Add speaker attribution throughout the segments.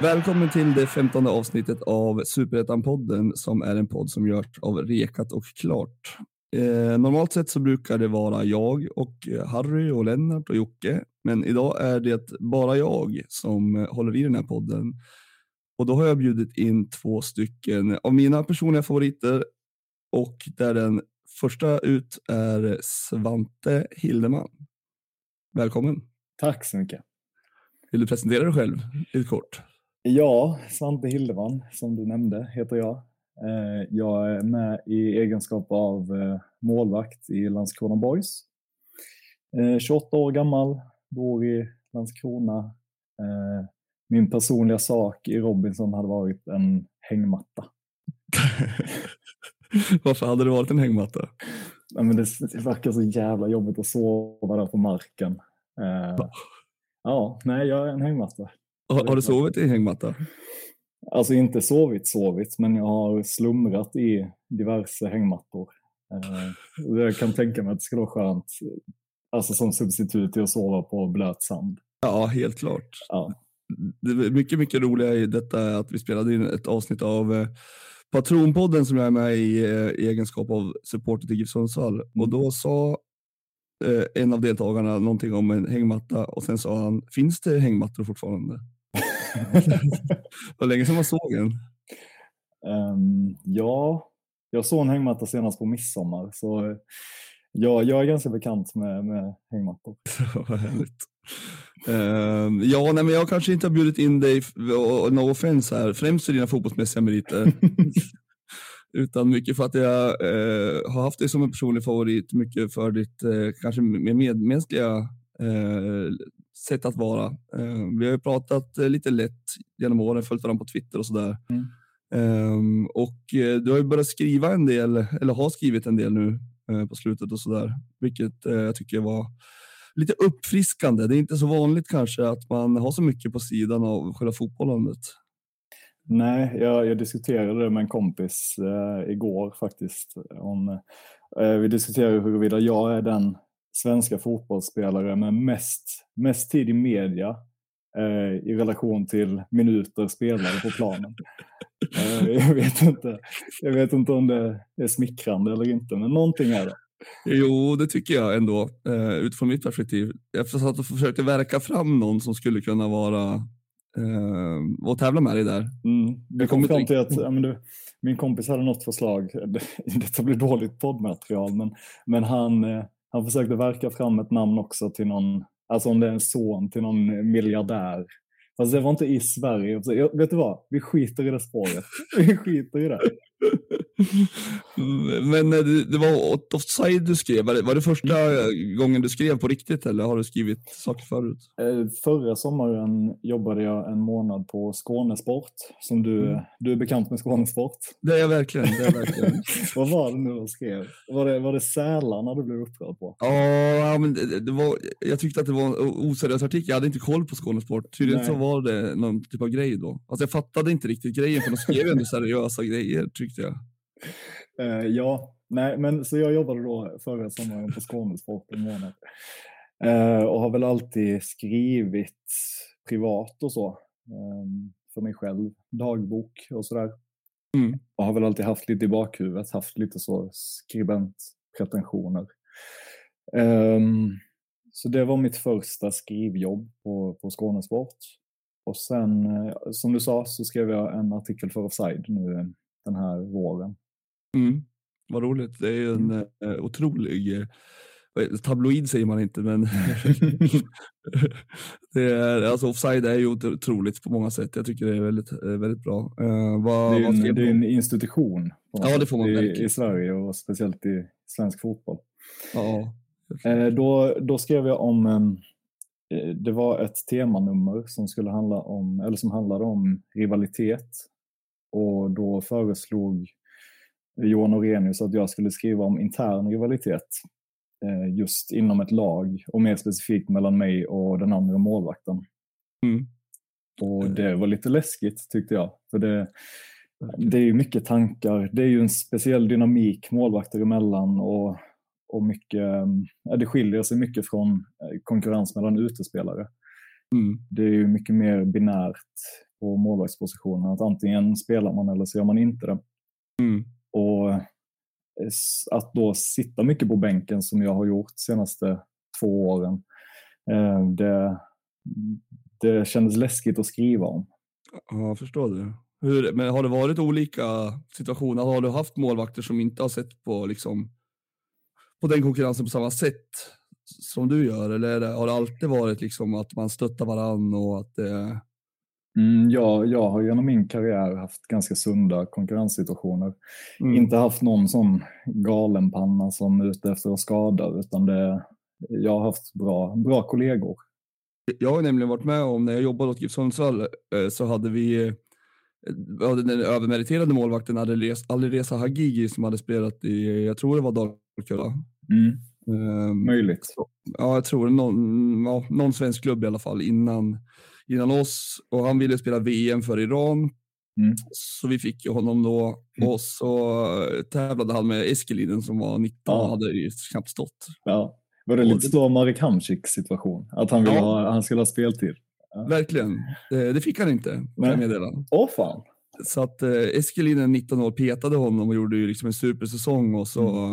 Speaker 1: Välkommen till det femtonde avsnittet av Superettan-podden som är en podd som görs av Rekat och Klart. Eh, normalt sett så brukar det vara jag och eh, Harry och Lennart och Jocke, men idag är det bara jag som eh, håller i den här podden. Och då har jag bjudit in två stycken av mina personliga favoriter och där den första ut är Svante Hildeman. Välkommen!
Speaker 2: Tack så mycket!
Speaker 1: Vill du presentera dig själv lite kort?
Speaker 2: Ja, Svante Hildeman som du nämnde heter jag. Eh, jag är med i egenskap av eh, målvakt i Landskrona Boys. 28 eh, år gammal, bor i Landskrona. Min personliga sak i Robinson hade varit en hängmatta.
Speaker 1: Varför hade det varit en hängmatta?
Speaker 2: Ja, men det verkar så jävla jobbigt att sova där på marken. Ja, nej, jag är en hängmatta.
Speaker 1: Har, har du sovit i hängmatta?
Speaker 2: Alltså inte sovit, sovit, men jag har slumrat i diverse hängmattor. Eh, jag kan tänka mig att det skulle vara skönt, alltså som substitut till att sova på blöt sand.
Speaker 1: Ja, helt klart.
Speaker 2: Ja.
Speaker 1: Det mycket, mycket roliga i detta är att vi spelade in ett avsnitt av eh, Patronpodden som jag är med i, eh, i egenskap av supporter till GIF Sundsvall. Och mm. då sa en av deltagarna någonting om en hängmatta och sen sa han, finns det hängmattor fortfarande? Vad länge sedan man såg en?
Speaker 2: Um, ja, jag såg en hängmatta senast på midsommar. Så ja, jag är ganska bekant med, med hängmattor.
Speaker 1: Vad härligt. Um, ja, nej, men jag kanske inte har bjudit in dig, no offense här, främst för dina fotbollsmässiga meriter. utan mycket för att jag eh, har haft dig som en personlig favorit, mycket för ditt eh, kanske mer medmänskliga eh, sätt att vara. Eh, vi har ju pratat eh, lite lätt genom åren, följt varandra på Twitter och sådär. Mm. Um, och eh, du har ju börjat skriva en del, eller har skrivit en del nu på slutet och sådär, vilket uh, jag tycker var lite uppfriskande. Det är inte så vanligt kanske att man har så mycket på sidan av själva fotbollandet.
Speaker 2: Nej, jag, jag diskuterade det med en kompis uh, igår faktiskt. Om, vi diskuterade huruvida jag är den svenska fotbollsspelare med mest, mest tid i media eh, i relation till minuter spelade på planen. eh, jag, vet inte, jag vet inte om det är smickrande eller inte, men någonting är det.
Speaker 1: Jo, det tycker jag ändå, eh, utifrån mitt perspektiv. Jag satt och försökte verka fram någon som skulle kunna vara eh, och tävla med dig där.
Speaker 2: Mm. Jag kom fram till att ja, du, min kompis hade något förslag. Detta blir dåligt poddmaterial, men, men han, eh, han försökte verka fram ett namn också till någon, alltså om det är en son till någon miljardär. Fast det var inte i Sverige. Alltså, jag, vet du vad? Vi skiter i det spåret. Vi skiter i det.
Speaker 1: Men eh, det var offside du skrev. Var det, första gången du skrev på riktigt eller har du skrivit saker förut?
Speaker 2: Eh, förra sommaren jobbade jag en månad på Skånesport. Som du, mm. du är bekant med Skånesport?
Speaker 1: Det är jag verkligen. Det är verkligen.
Speaker 2: Vad var det nu du skrev? Var det, var det sälarna du blev upprörd på?
Speaker 1: Ja, men det, det, var, jag tyckte att det var en oseriös artikel. Jag hade inte koll på Skånesport. Tydligen så var det någon typ av grej då. Alltså jag fattade inte riktigt grejen för de skrev ju ändå seriösa grejer tyckte jag.
Speaker 2: Uh, ja, nej, men så jag jobbade då förra sommaren på Skånesport en månad. Uh, och har väl alltid skrivit privat och så. Um, för mig själv, dagbok och sådär. Mm. Och har väl alltid haft lite i bakhuvudet, haft lite så skribentpretensioner. Um, så det var mitt första skrivjobb på, på Skånesport. Och sen, som du sa, så skrev jag en artikel för Offside nu den här våren.
Speaker 1: Mm. Vad roligt. Det är ju en mm. eh, otrolig eh, tabloid säger man inte, men det är, alltså offside är ju otroligt på många sätt. Jag tycker det är väldigt, eh, väldigt bra. Uh,
Speaker 2: vad, det, är en, det är en institution
Speaker 1: ja, det får man
Speaker 2: i, i Sverige och speciellt i svensk fotboll. Ja. Uh, då, då skrev jag om um, det var ett temanummer som skulle handla om, eller som handlade om rivalitet. Och då föreslog Johan Orenius att jag skulle skriva om intern rivalitet eh, just inom ett lag och mer specifikt mellan mig och den andra målvakten.
Speaker 1: Mm.
Speaker 2: Och det var lite läskigt tyckte jag. För det, det är ju mycket tankar, det är ju en speciell dynamik målvakter emellan och, och mycket, ja, det skiljer sig mycket från eh, konkurrens mellan utespelare.
Speaker 1: Mm.
Speaker 2: Det är ju mycket mer binärt på målvaktspositionen, att antingen spelar man eller så gör man inte det.
Speaker 1: Mm.
Speaker 2: Och att då sitta mycket på bänken som jag har gjort de senaste två åren, eh, det, det kändes läskigt att skriva om.
Speaker 1: Ja, jag förstår det. Hur, men har det varit olika situationer? Har du haft målvakter som inte har sett på, liksom, på den konkurrensen på samma sätt som du gör? Eller har det alltid varit liksom att man stöttar varann och att det...
Speaker 2: Mm, ja, jag har genom min karriär haft ganska sunda konkurrenssituationer.
Speaker 1: Mm.
Speaker 2: Inte haft någon sån galenpanna som är ute efter att skada, utan det, jag har haft bra, bra kollegor.
Speaker 1: Jag har nämligen varit med om när jag jobbade åt GIF Sundsvall eh, så hade vi hade den övermeriterade målvakten Alireza Hagigi som hade spelat i, jag tror det var Dalkurd
Speaker 2: Mm.
Speaker 1: Um,
Speaker 2: Möjligt.
Speaker 1: Ja, jag tror någon, ja, någon svensk klubb i alla fall innan, innan oss. Och han ville spela VM för Iran.
Speaker 2: Mm.
Speaker 1: Så vi fick ju honom då.
Speaker 2: Mm.
Speaker 1: Och så tävlade han med Eskelinen som var 19
Speaker 2: Ja.
Speaker 1: och hade ju knappt stått.
Speaker 2: Ja. Var det lite så Marek Hamsik situation? Att han, ville
Speaker 1: Ja.
Speaker 2: ha, han skulle ha speltid?
Speaker 1: Verkligen. Det, det fick han inte, kan
Speaker 2: Nej.
Speaker 1: jag meddela.
Speaker 2: Åh fan!
Speaker 1: Så att eh, Eskelinen, 19 år, petade honom och gjorde ju liksom en supersäsong och så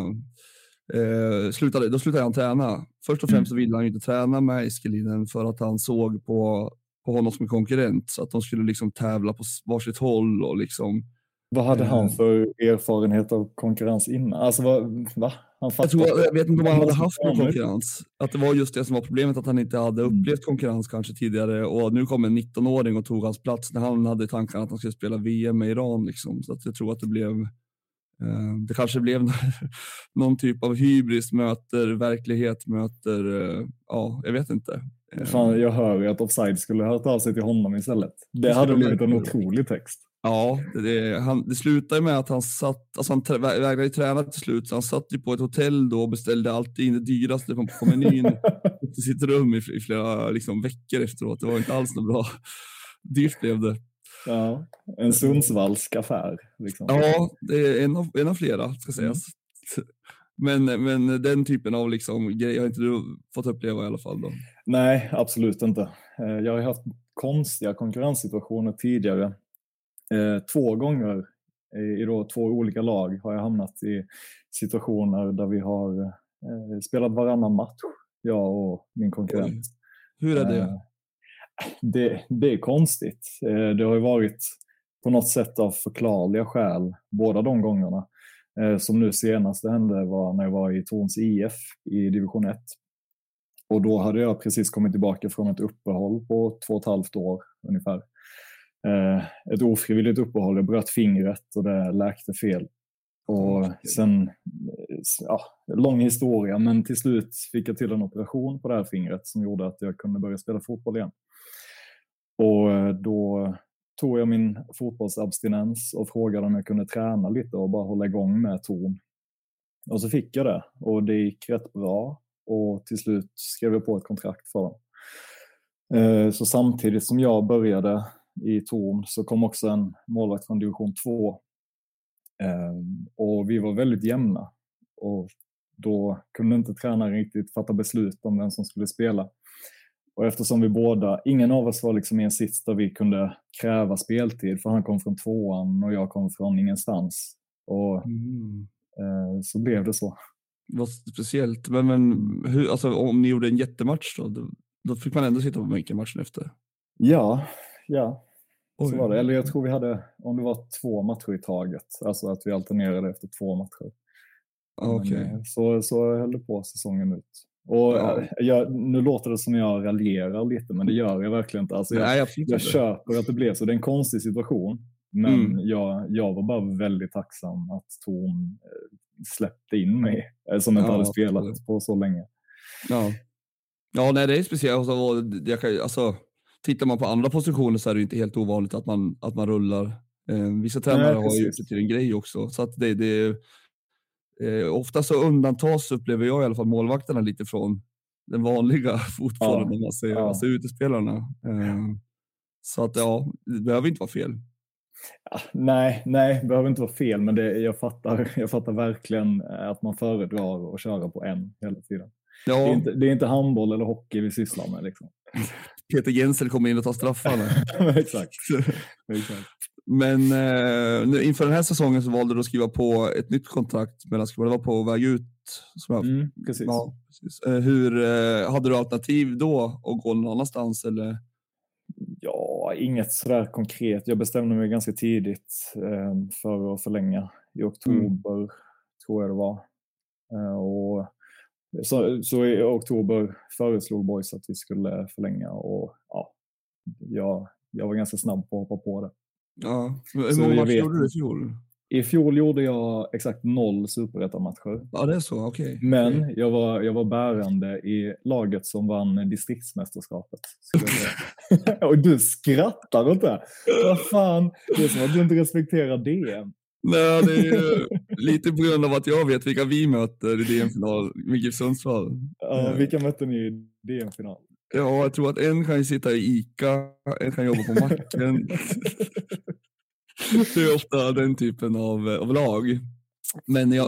Speaker 1: eh, slutade, då slutade han träna. Först och främst så ville han inte träna med Eskelinen för att han såg på, på honom som en konkurrent så att de skulle liksom tävla på varsitt håll och liksom.
Speaker 2: Vad hade
Speaker 1: Eh.
Speaker 2: han för erfarenhet av konkurrens innan? Alltså, vad, va? Han
Speaker 1: Jag, tror, jag vet inte om han hade haft någon konkurrens. Att det var just det som var problemet, att han inte hade
Speaker 2: Mm.
Speaker 1: upplevt konkurrens kanske tidigare och nu kom en 19-åring och tog hans plats när han hade tanken att han skulle spela VM med Iran. Liksom. Så att jag tror att det blev eh, det kanske blev någon typ av hybris möter verklighet möter, eh, ja, jag vet inte.
Speaker 2: Fan, jag hör ju att Offside skulle ha hört av sig till honom istället. Det hade
Speaker 1: de
Speaker 2: blivit en otrolig text.
Speaker 1: Ja, det, han, det slutade med att han satt, alltså han trä, vä- vägrade ju träna till slut, så han satt ju på ett hotell då och beställde alltid in det dyraste på, på menyn till sitt rum i, i flera liksom, veckor efteråt. Det var inte alls något bra. Dyrt blev det.
Speaker 2: ja, en Sundsvallsk affär. Liksom.
Speaker 1: Ja, det är en av, en av flera ska sägas. Men, men den typen av liksom, grejer har inte du fått uppleva i alla fall. Då.
Speaker 2: Nej, absolut inte. Eh, Jag har haft konstiga konkurrenssituationer tidigare. Eh, Två gånger i då två olika lag har jag hamnat i situationer där vi har eh, spelat varannan match, jag och min konkurrent.
Speaker 1: Hur är det?
Speaker 2: Det, det är konstigt. Det har ju varit på något sätt av förklarliga skäl båda de gångerna. Eh, Som nu senast det hände var när jag var i Torns IF i division 1. Och då hade jag precis kommit tillbaka från ett uppehåll på två och ett halvt år ungefär. Eh, Ett ofrivilligt uppehåll, jag bröt fingret och det läkte fel. Och sen, ja, lång historia, men till slut fick jag till en operation på det här fingret som gjorde att jag kunde börja spela fotboll igen. Och eh, då tog jag min fotbollsabstinens och frågade om jag kunde träna lite och bara hålla igång med Torn. Och så fick jag det och det gick rätt bra och till slut skrev jag på ett kontrakt för dem. Eh, så samtidigt som jag började i Torn så kom också en målvakt från division 2. Eh, och vi var väldigt jämna och då kunde inte tränaren riktigt fatta beslut om vem som skulle spela. Och eftersom vi båda, ingen av oss var liksom i en sits där vi kunde kräva speltid, för han kom från tvåan och jag kom från ingenstans. Och
Speaker 1: Mm.
Speaker 2: eh, så blev det så.
Speaker 1: Vad speciellt. Men, men hur, alltså, om ni gjorde en jättematch då, då, då fick man ändå sitta på bänken matchen efter?
Speaker 2: Ja, ja,
Speaker 1: Oj.
Speaker 2: så var det. Eller jag tror vi hade, om det var två matcher i taget, alltså att vi alternerade efter två matcher.
Speaker 1: Ja, Okej.
Speaker 2: Men, eh, så, så höll det på säsongen ut. Och
Speaker 1: Ja.
Speaker 2: eh, jag, nu låter det som jag raljerar lite, men det gör jag verkligen inte. Alltså jag,
Speaker 1: Nej,
Speaker 2: jag
Speaker 1: inte.
Speaker 2: köper att det blev så. Det är en konstig situation. Men
Speaker 1: Mm.
Speaker 2: jag, jag var bara väldigt tacksam att Torn eh, släppte in mig eh, som inte
Speaker 1: Ja,
Speaker 2: hade
Speaker 1: absolut.
Speaker 2: spelat på så länge.
Speaker 1: Ja. ja, nej, det är speciellt. Alltså, jag kan, alltså, tittar man på andra positioner så är det inte helt ovanligt att man, att man rullar. Eh, vissa tränare har ju gjort det till en grej också. Så att det, det, eh, ofta så undantas, upplever jag i alla fall, målvakterna lite från, den vanliga fotbollen,
Speaker 2: Ja,
Speaker 1: man säger,
Speaker 2: ja.
Speaker 1: alltså utespelarna. Eh, så att ja, det behöver inte vara fel.
Speaker 2: Ja, nej, nej, det behöver inte vara fel, men det, jag, fattar, jag fattar verkligen eh, att man föredrar att köra på en hela tiden. Det, är
Speaker 1: Ja,
Speaker 2: inte, det är inte handboll eller hockey vi sysslar med. Liksom.
Speaker 1: Peter Jensel kommer in och tar straffarna.
Speaker 2: Exakt. Exakt.
Speaker 1: Men eh, nu, inför den här säsongen så valde du att skriva på ett nytt kontrakt medan det var på väg ut. Som jag,
Speaker 2: Mm, precis.
Speaker 1: ja, precis. Eh, hur, eh, hade du alternativ då att gå någon annanstans? Eller?
Speaker 2: Ja, inget sådär konkret. Jag bestämde mig ganska tidigt eh, för att förlänga i oktober, tror jag det var. Eh, och så, så i oktober föreslog Boys att vi skulle förlänga och ja, jag, jag var ganska snabb på att hoppa på det.
Speaker 1: Ja. Hur många matcher gjorde du i fjol?
Speaker 2: I fjol gjorde jag exakt noll superettan-matcher.
Speaker 1: Ja, det är så. Okej.
Speaker 2: Men jag var, jag var bärande i laget som vann distriktsmästerskapet. Och du skrattar det. Vad fan, det är som att du inte respekterar DM.
Speaker 1: Nej, det är ju lite på grund av att jag vet vilka vi möter i DM-final med GIF Sundsvall.
Speaker 2: Ja, vilka mötte ni i DM-final?
Speaker 1: Ja, jag tror att en kan ju sitta i ICA, en kan jobba på macken. det är ofta den typen av, av lag. Men jag,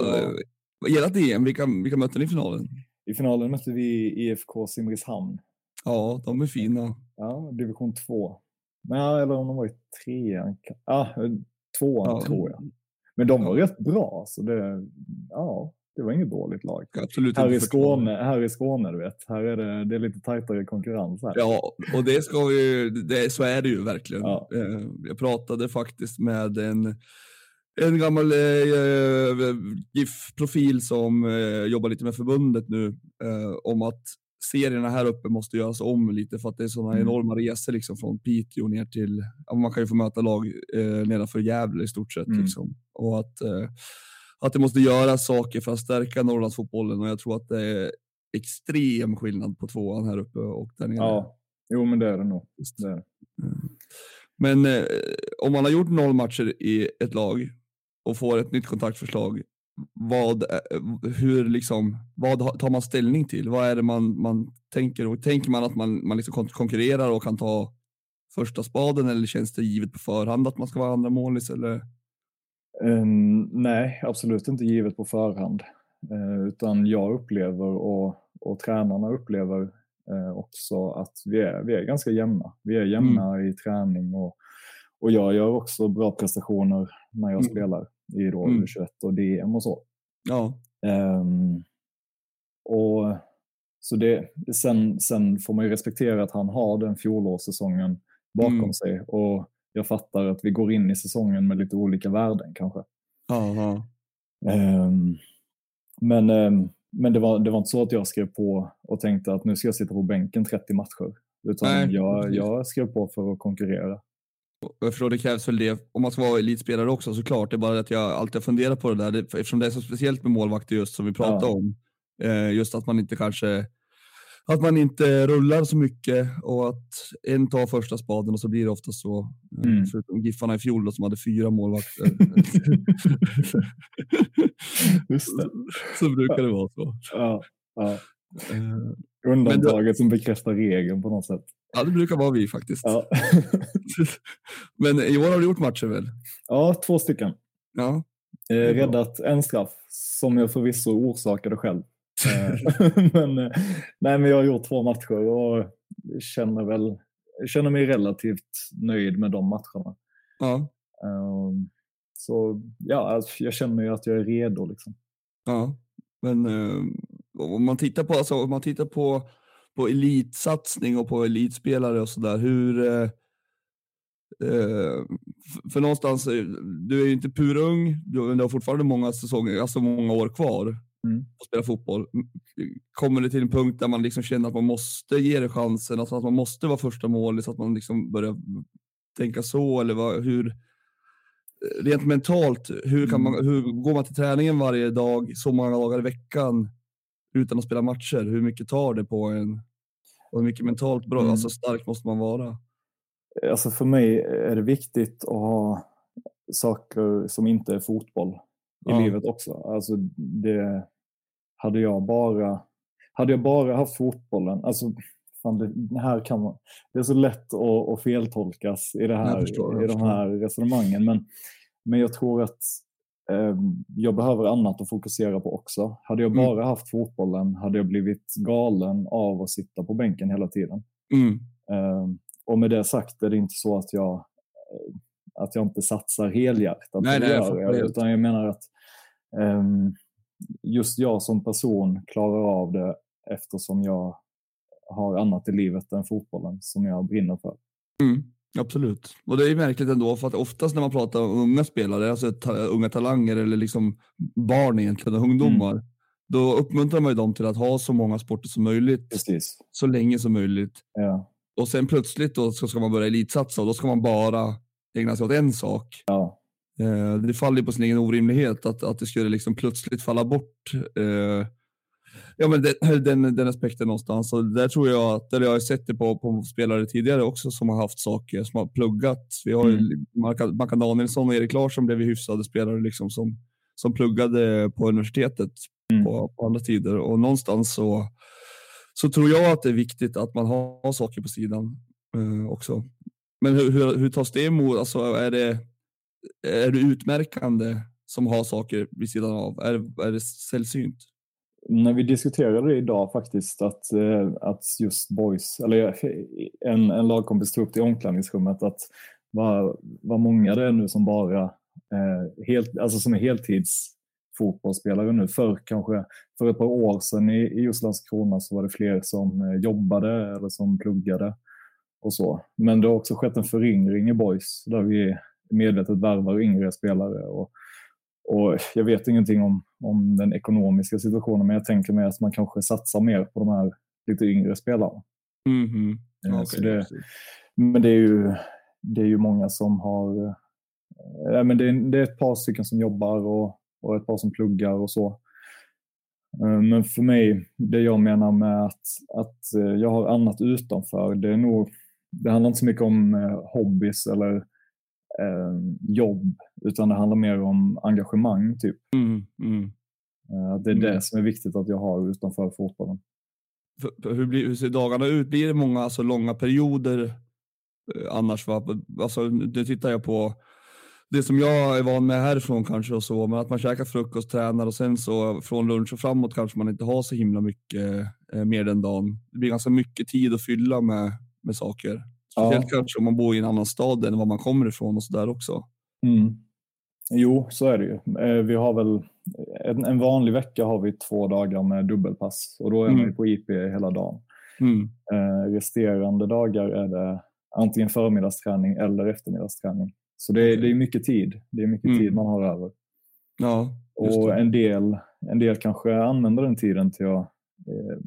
Speaker 2: Ja.
Speaker 1: ert DM, vilka, vilka mötte ni i finalen?
Speaker 2: I finalen mötte vi IFK Simrishamn.
Speaker 1: Ja, de är fina.
Speaker 2: Ja, division 2. Nej, eller om de var i trean. Ja, tvåan
Speaker 1: Ja.
Speaker 2: tror jag. Men de var rätt bra, så det, ja, det var inget dåligt lag.
Speaker 1: Absolut
Speaker 2: Här
Speaker 1: inte
Speaker 2: i. Skåne, här i Skåne, du vet, här är det, det är lite tajtare konkurrens. Här.
Speaker 1: Ja, och det ska vi, det, så är det ju verkligen.
Speaker 2: Ja.
Speaker 1: Eh, Jag pratade faktiskt med en, en gammal eh, GIF-profil som eh, jobbar lite med förbundet nu eh, om att serierna här uppe måste göras om lite för att det är sådana
Speaker 2: Mm.
Speaker 1: enorma resor liksom från Piteå ner till, man kan ju få möta lag eh, nedanför Gävle i stort sett.
Speaker 2: Mm.
Speaker 1: Liksom. Och att, eh, att det måste göras saker för att stärka Norrlandsfotbollen och jag tror att det är extrem skillnad på tvåan här uppe och där nere.
Speaker 2: Ja, jo men det är det nog. Det är det.
Speaker 1: Men eh, om man har gjort noll matcher i ett lag och får ett nytt kontaktförslag, vad, eh, hur liksom, vad tar man ställning till? Vad är det man, man tänker? Och tänker man att man, man liksom kon- konkurrerar och kan ta första spaden eller känns det givet på förhand att man ska vara andra målis? Eller?
Speaker 2: Ehm, nej, absolut inte givet på förhand. Eh, utan jag upplever och, och tränarna upplever eh, också att vi är, vi är ganska jämna. Vi är jämna i träning och, och jag gör också bra prestationer när jag
Speaker 1: Mm.
Speaker 2: spelar i då
Speaker 1: Mm.
Speaker 2: U21 och DM och så.
Speaker 1: Ja,
Speaker 2: Ehm, och så det, sen, sen får man ju respektera att han har den fjolårssäsongen bakom
Speaker 1: Mm.
Speaker 2: sig och jag fattar att vi går in i säsongen med lite olika värden kanske.
Speaker 1: ja, ja.
Speaker 2: Ehm, men ehm, men det, var, det var inte så att jag skrev på och tänkte att nu ska jag sitta på bänken 30 matcher. Utan
Speaker 1: Nej,
Speaker 2: jag,
Speaker 1: precis.
Speaker 2: jag skrev på för att konkurrera.
Speaker 1: Jag förstår det krävs väl det om man ska vara elitspelare också såklart. Det är bara att jag alltid har funderat på det där eftersom det är så speciellt med målvakter just som vi pratar
Speaker 2: Ja.
Speaker 1: om. Eh, just att man inte kanske att man inte rullar så mycket och att en tar första spaden och så blir det ofta så. Eh,
Speaker 2: Mm.
Speaker 1: Förutom Giffarna i fjol då, som hade fyra målvakter.
Speaker 2: Just det.
Speaker 1: så brukar det vara så.
Speaker 2: Ja, ja.
Speaker 1: Eh,
Speaker 2: Undantaget som bekräftar regeln på något sätt.
Speaker 1: ja, det brukar vara vi faktiskt.
Speaker 2: Ja,
Speaker 1: Men i år har du gjort matcher väl?
Speaker 2: ja två stycken.
Speaker 1: Ja.
Speaker 2: Eh, räddat en straff som jag förvisso orsakade själv. Eh, men, eh, nej, men jag har gjort två matcher och känner, väl, känner mig relativt nöjd med de matcherna.
Speaker 1: Ja.
Speaker 2: Ehm, så ja, alltså, jag känner ju att jag är redo. Liksom.
Speaker 1: Ja, men eh, om man tittar på, alltså, om man tittar på, på elitsatsning och på elitspelare och sådär, hur... F- för någonstans, du är ju inte purung, du, du har fortfarande många säsonger, alltså många år kvar
Speaker 2: Mm.
Speaker 1: att spela fotboll. Kommer det till en punkt där man liksom känner att man måste ge det chansen, alltså att man måste vara första målis, så att man liksom börjar tänka så, eller vad, hur, rent mentalt, hur, kan man, hur går man till träningen varje dag, så många dagar i veckan utan att spela matcher? Hur mycket tar det på en? Och hur mycket mentalt bra,
Speaker 2: Mm.
Speaker 1: alltså stark måste man vara?
Speaker 2: Alltså för mig är det viktigt att ha saker som inte är fotboll i
Speaker 1: Ja.
Speaker 2: livet också. Alltså det, hade jag bara hade jag bara haft fotbollen, alltså fan det, här kan man, det är så lätt att, att feltolkas i, det här, förstår, i de här resonemangen. Men, men jag tror att eh, jag behöver annat att fokusera på också. Hade jag mm. bara haft fotbollen hade jag blivit galen av att sitta på bänken hela tiden.
Speaker 1: Mm.
Speaker 2: Eh, och med det sagt är det inte så att jag, att jag inte satsar helhjärtat.
Speaker 1: Nej, nej, jag,
Speaker 2: jag, utan jag menar att um, just jag som person klarar av det eftersom jag har annat i livet än fotbollen som jag brinner för.
Speaker 1: Mm, absolut. Och det är märkligt ändå för att oftast när man pratar om unga spelare, alltså ta, unga talanger eller liksom barn egentligen, ungdomar, mm. då uppmuntrar man ju dem till att ha så många sporter som möjligt
Speaker 2: Precis.
Speaker 1: så länge som möjligt.
Speaker 2: Ja.
Speaker 1: Och sen plötsligt då ska man börja elitsatsa och då ska man bara ägna sig åt en sak.
Speaker 2: Ja.
Speaker 1: Eh, det faller på sin egen orimlighet att, att det skulle liksom plötsligt falla bort eh, ja, men den, den, den aspekten någonstans. Och där tror jag att, eller jag har sett det på, på spelare tidigare också som har haft saker, som har pluggat. Vi har mm. Mackan Danielsson och Erik Larsson blev hyfsade spelare liksom som, som pluggade på universitetet mm. på, på andra tider. Och någonstans så, så tror jag att det är viktigt att man har saker på sidan eh, också. Men hur, hur, hur tas det emot? Alltså, är, det, är det utmärkande som har saker vid sidan av? Är, är det sällsynt?
Speaker 2: när vi diskuterade det idag faktiskt att, eh, att just boys, eller eh, en, en lagkompis tog upp det i omklädningsrummet att vad, vad många det är nu som bara eh, helt, alltså som är heltidsfotbollsspelare nu. För kanske för ett par år sedan i, i just Landskrona så var det fler som eh, jobbade eller som pluggade och så. Men det har också skett en föryngring i boys där vi medvetet värvar yngre spelare och och jag vet ingenting om, om den ekonomiska situationen, men jag tänker mig att man kanske satsar mer på de här lite yngre spelarna.
Speaker 1: Mm -hmm.
Speaker 2: okay, det, men det är, ju, det är ju många som har... Äh, men det, är, det är ett par stycken som jobbar och, och ett par som pluggar och så. Eh, men för mig, det jag menar med att, att jag har annat utanför, det är nog, det handlar inte så mycket om hobbys eller eh, jobb, utan det handlar mer om engagemang. typ.
Speaker 1: Mm, mm.
Speaker 2: Eh, det är mm. det som är viktigt att jag har utanför fotbollen.
Speaker 1: För, hur, blir, hur ser dagarna ut? Blir det många alltså, långa perioder eh, annars? Va? Alltså, nu tittar jag på det som jag är van med härifrån kanske och så, men att man käkar frukost, tränar och sen så från lunch och framåt kanske man inte har så himla mycket eh, mer den dagen. Det blir ganska mycket tid att fylla med, med saker. Speciellt ja. kanske om man bor i en annan stad än var man kommer ifrån och så där också.
Speaker 2: Mm. Jo, så är det ju. Eh, vi har väl en, en, vanlig vecka har vi två dagar med dubbelpass och då är mm. man på IP hela dagen.
Speaker 1: Mm.
Speaker 2: Eh, resterande dagar är det antingen förmiddagsträning eller eftermiddagsträning. Så det är, det är mycket tid. Det är mycket mm. tid man har över.
Speaker 1: Ja,
Speaker 2: och en del, en del kanske använder den tiden till att eh,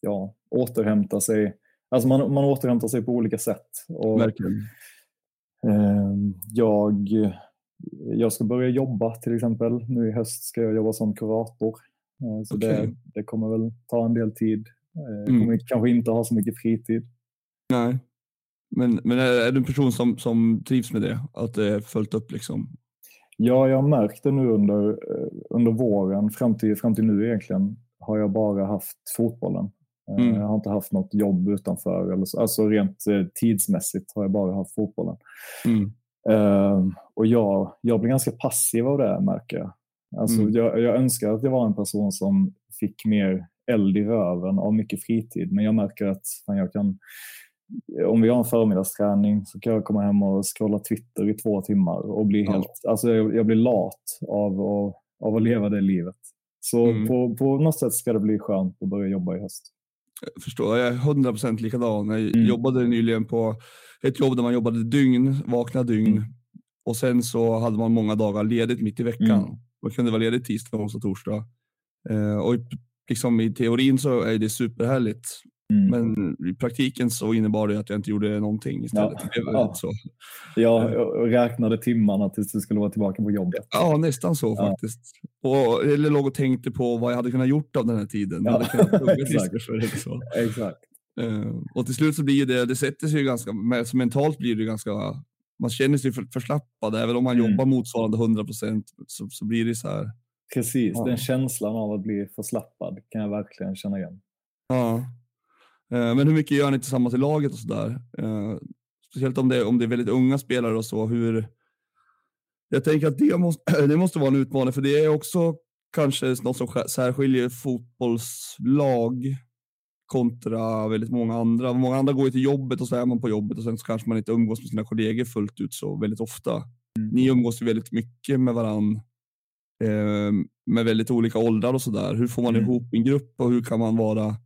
Speaker 2: ja, återhämta sig Alltså man, man återhämtar sig på olika sätt. Och. Eh, jag, jag ska börja jobba till exempel. Nu i höst ska jag jobba som kurator. Eh, så okay. det, det kommer väl ta en del tid. Eh, mm. kommer kanske inte ha så mycket fritid.
Speaker 1: Nej. Men, men är, är du en person som, som trivs med det? Att det är följt upp liksom?
Speaker 2: Ja, jag har märkt det nu under, eh, under våren fram till, fram till nu egentligen har jag bara haft fotbollen. Mm. Jag har inte haft något jobb utanför. Eller så. Alltså rent eh, tidsmässigt har jag bara haft fotbollen.
Speaker 1: Mm.
Speaker 2: Uh, och jag, jag blir ganska passiv av det märker jag. Alltså, mm. jag. Jag önskar att jag var en person som fick mer eld i röven av mycket fritid. Men jag märker att jag kan, om vi har en förmiddagsträning så kan jag komma hem och scrolla Twitter i två timmar och bli ja. helt, alltså jag, jag, blir lat av, av, av att leva det livet. Så mm. på, på något sätt ska det bli skönt att börja jobba i höst
Speaker 1: förstår. Jag är 100% likadan. Jag mm. jobbade nyligen på ett jobb där man jobbade dygn, vakna dygn mm. och sen så hade man många dagar ledigt mitt i veckan. Mm. Man kunde vara ledig tisdag, onsdag, torsdag. Eh, och liksom i teorin så är det superhärligt. Mm. Men i praktiken så innebar det att jag inte gjorde någonting istället. Ja, ja. Så.
Speaker 2: Jag räknade timmarna tills du skulle vara tillbaka på jobbet.
Speaker 1: Ja, nästan så ja. faktiskt. Och, eller låg och tänkte på vad jag hade kunnat gjort av den här tiden. Kunnat
Speaker 2: Exakt. För det, så. Exakt.
Speaker 1: Uh, och till slut så blir det, det sätter sig ju ganska, mentalt blir det ganska, man känner sig för, förslappad. Även om man mm. jobbar motsvarande 100 procent så, så blir det så här,
Speaker 2: Precis,
Speaker 1: Ja.
Speaker 2: den känslan av att bli förslappad kan jag verkligen känna igen.
Speaker 1: Ja. Eh, Men hur mycket gör ni tillsammans i laget och sådär? Eh, Speciellt om det, om det är väldigt unga spelare och så. Hur... Jag tänker att det måste, det måste vara en utmaning, för det är också kanske något som särskiljer fotbollslag kontra väldigt många andra. Många andra går ju till jobbet och så är man på jobbet och sen så kanske man inte umgås med sina kollegor fullt ut så väldigt ofta. Ni umgås ju väldigt mycket med varann eh, med väldigt olika åldrar och sådär. Hur får man
Speaker 2: Mm.
Speaker 1: ihop en grupp och hur kan man vara,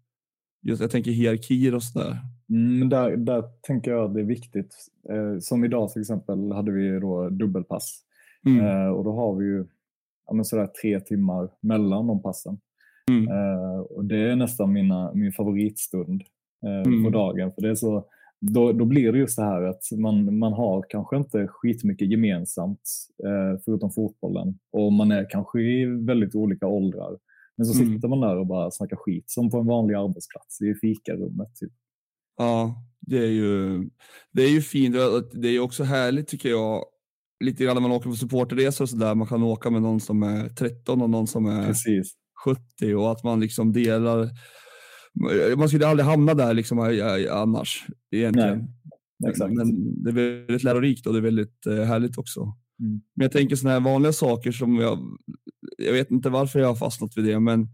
Speaker 1: just, jag tänker hierarkier och sådär.
Speaker 2: Mm, där, där tänker jag att det är viktigt. Eh, som idag till exempel hade vi då dubbelpass.
Speaker 1: Mm.
Speaker 2: Eh, och då har vi ju ja, sådär tre timmar mellan de passen.
Speaker 1: Mm.
Speaker 2: Eh, och det är nästan mina, min favoritstund eh,
Speaker 1: Mm.
Speaker 2: på dagen. För det är så, då, då blir det just det här att man, man har kanske inte skitmycket gemensamt eh, förutom fotbollen. Och man är kanske i väldigt olika åldrar. Men så
Speaker 1: Mm.
Speaker 2: sitter man där och bara snackar skit som på en vanlig arbetsplats i fikarummet. Typ.
Speaker 1: Ja, det är ju, det är ju fint. Det är ju också härligt tycker jag, lite grann när man åker på supporterresor och sådär. Man kan åka med någon som är 13 och någon som är
Speaker 2: Precis.
Speaker 1: 70 och att man liksom delar. Man skulle aldrig hamna där liksom annars egentligen.
Speaker 2: Exakt.
Speaker 1: Men det är väldigt lärorikt och det är väldigt eh, härligt också.
Speaker 2: Mm.
Speaker 1: Men jag tänker sådana här vanliga saker som jag, jag vet inte varför jag har fastnat vid det, men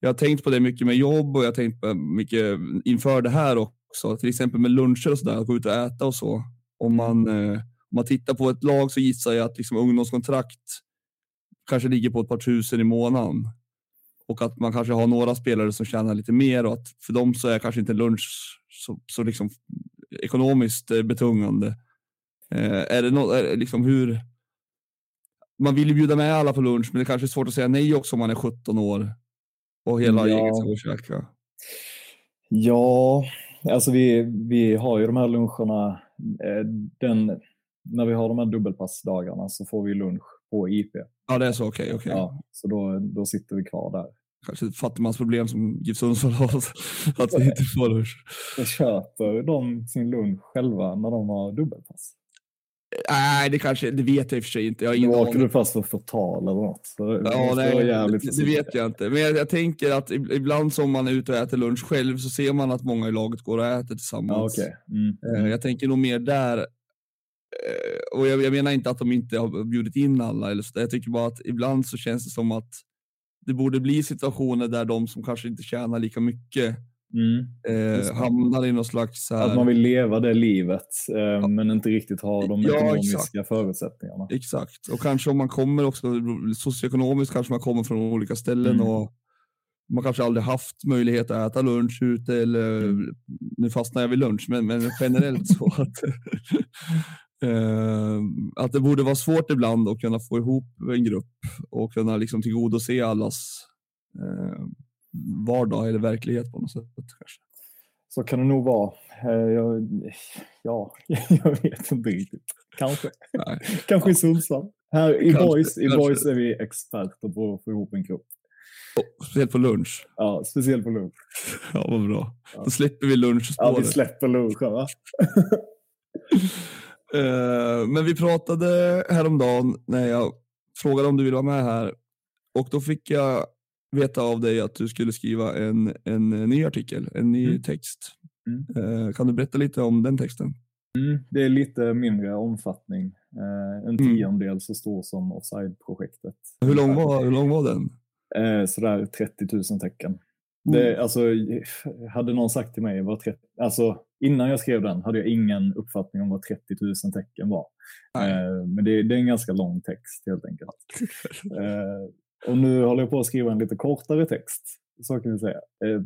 Speaker 1: jag har tänkt på det mycket med jobb och jag har tänkt på mycket inför det här också. Till exempel med luncher och sådär, att gå ut och äta och så. Om man, eh, om man tittar på ett lag så gissar jag att liksom ungdomskontrakt kanske ligger på ett par tusen i månaden. Och att man kanske har några spelare som tjänar lite mer och att för dem så är kanske inte lunch så, så liksom ekonomiskt eh, betungande. Eh, är det något, är liksom hur... Man vill ju bjuda med alla på lunch, men det kanske är svårt att säga nej också om man är 17 år och hela
Speaker 2: Ja.
Speaker 1: gänget ska käka.
Speaker 2: Ja, alltså vi, vi har ju de här luncherna. eh, Den, när vi har de här dubbelpassdagarna så får vi lunch på IP.
Speaker 1: Ja, det är så. Okej, okej.
Speaker 2: Ja, så då, då sitter vi kvar där.
Speaker 1: Kanske ett fattigmansproblem som GIF Sundsvall har, att vi inte får lunch.
Speaker 2: Då köper de sin lunch själva när de har dubbelpass.
Speaker 1: Nej, det kanske, det vet jag i och för sig inte. Jag har
Speaker 2: Då åker du fast för förtal eller något. Så det
Speaker 1: Ja, nej, det, det vet jag inte. Men jag, jag tänker att ib- ibland som man är ute och äter lunch själv så ser man att många i laget går och äter tillsammans.
Speaker 2: Ja, okej. mm.
Speaker 1: Eh,
Speaker 2: Mm.
Speaker 1: Jag tänker nog mer där. Eh, Och jag, jag menar inte att de inte har bjudit in alla. Eller så. Jag tycker bara att ibland så känns det som att det borde bli situationer där de som kanske inte tjänar lika mycket
Speaker 2: Mm.
Speaker 1: Eh, hamnar i någon slags... Här,
Speaker 2: Att man vill leva det livet eh, men inte riktigt ha de
Speaker 1: Ja,
Speaker 2: ekonomiska
Speaker 1: exakt.
Speaker 2: förutsättningarna.
Speaker 1: Exakt. Och kanske om man kommer också socioekonomiskt kanske man kommer från olika ställen
Speaker 2: Mm.
Speaker 1: och man kanske aldrig haft möjlighet att äta lunch ute eller
Speaker 2: Mm.
Speaker 1: nu fastnar jag vid lunch, men, men generellt så att, eh, att det borde vara svårt ibland att kunna få ihop en grupp och kunna liksom tillgodose allas eh, vardag eller verklighet på något sätt. Kanske.
Speaker 2: Så kan det nog vara. Eh, Jag, ja, jag vet inte riktigt. Kanske.
Speaker 1: Nej.
Speaker 2: Kanske i Sundsvall. Här i Boys, i. Boys är vi experter på att få ihop en grupp.
Speaker 1: Speciellt på lunch.
Speaker 2: Ja, speciellt på lunch.
Speaker 1: Ja, vad bra.
Speaker 2: Ja.
Speaker 1: Då släpper vi lunch
Speaker 2: Ja, vi släpper lunchen va?
Speaker 1: Eh, men vi pratade häromdagen när jag frågade om du ville vara med här och då fick jag veta av dig att du skulle skriva en, en ny artikel, en ny
Speaker 2: Mm.
Speaker 1: text.
Speaker 2: Mm.
Speaker 1: Eh, kan du berätta lite om den texten?
Speaker 2: Mm, det är lite mindre omfattning. Eh, en
Speaker 1: Mm.
Speaker 2: tiondel så stor som Offside-projektet.
Speaker 1: Hur lång var, hur lång var den?
Speaker 2: Eh, sådär 30 000 tecken.
Speaker 1: Mm.
Speaker 2: Det, alltså, hade någon sagt till mig vad 30, alltså, innan jag skrev den hade jag ingen uppfattning om vad 30 000 tecken var. Eh, men det, det är en ganska lång text helt enkelt. Eh, och nu håller jag på att skriva en lite kortare text. Så kan vi säga. Eh,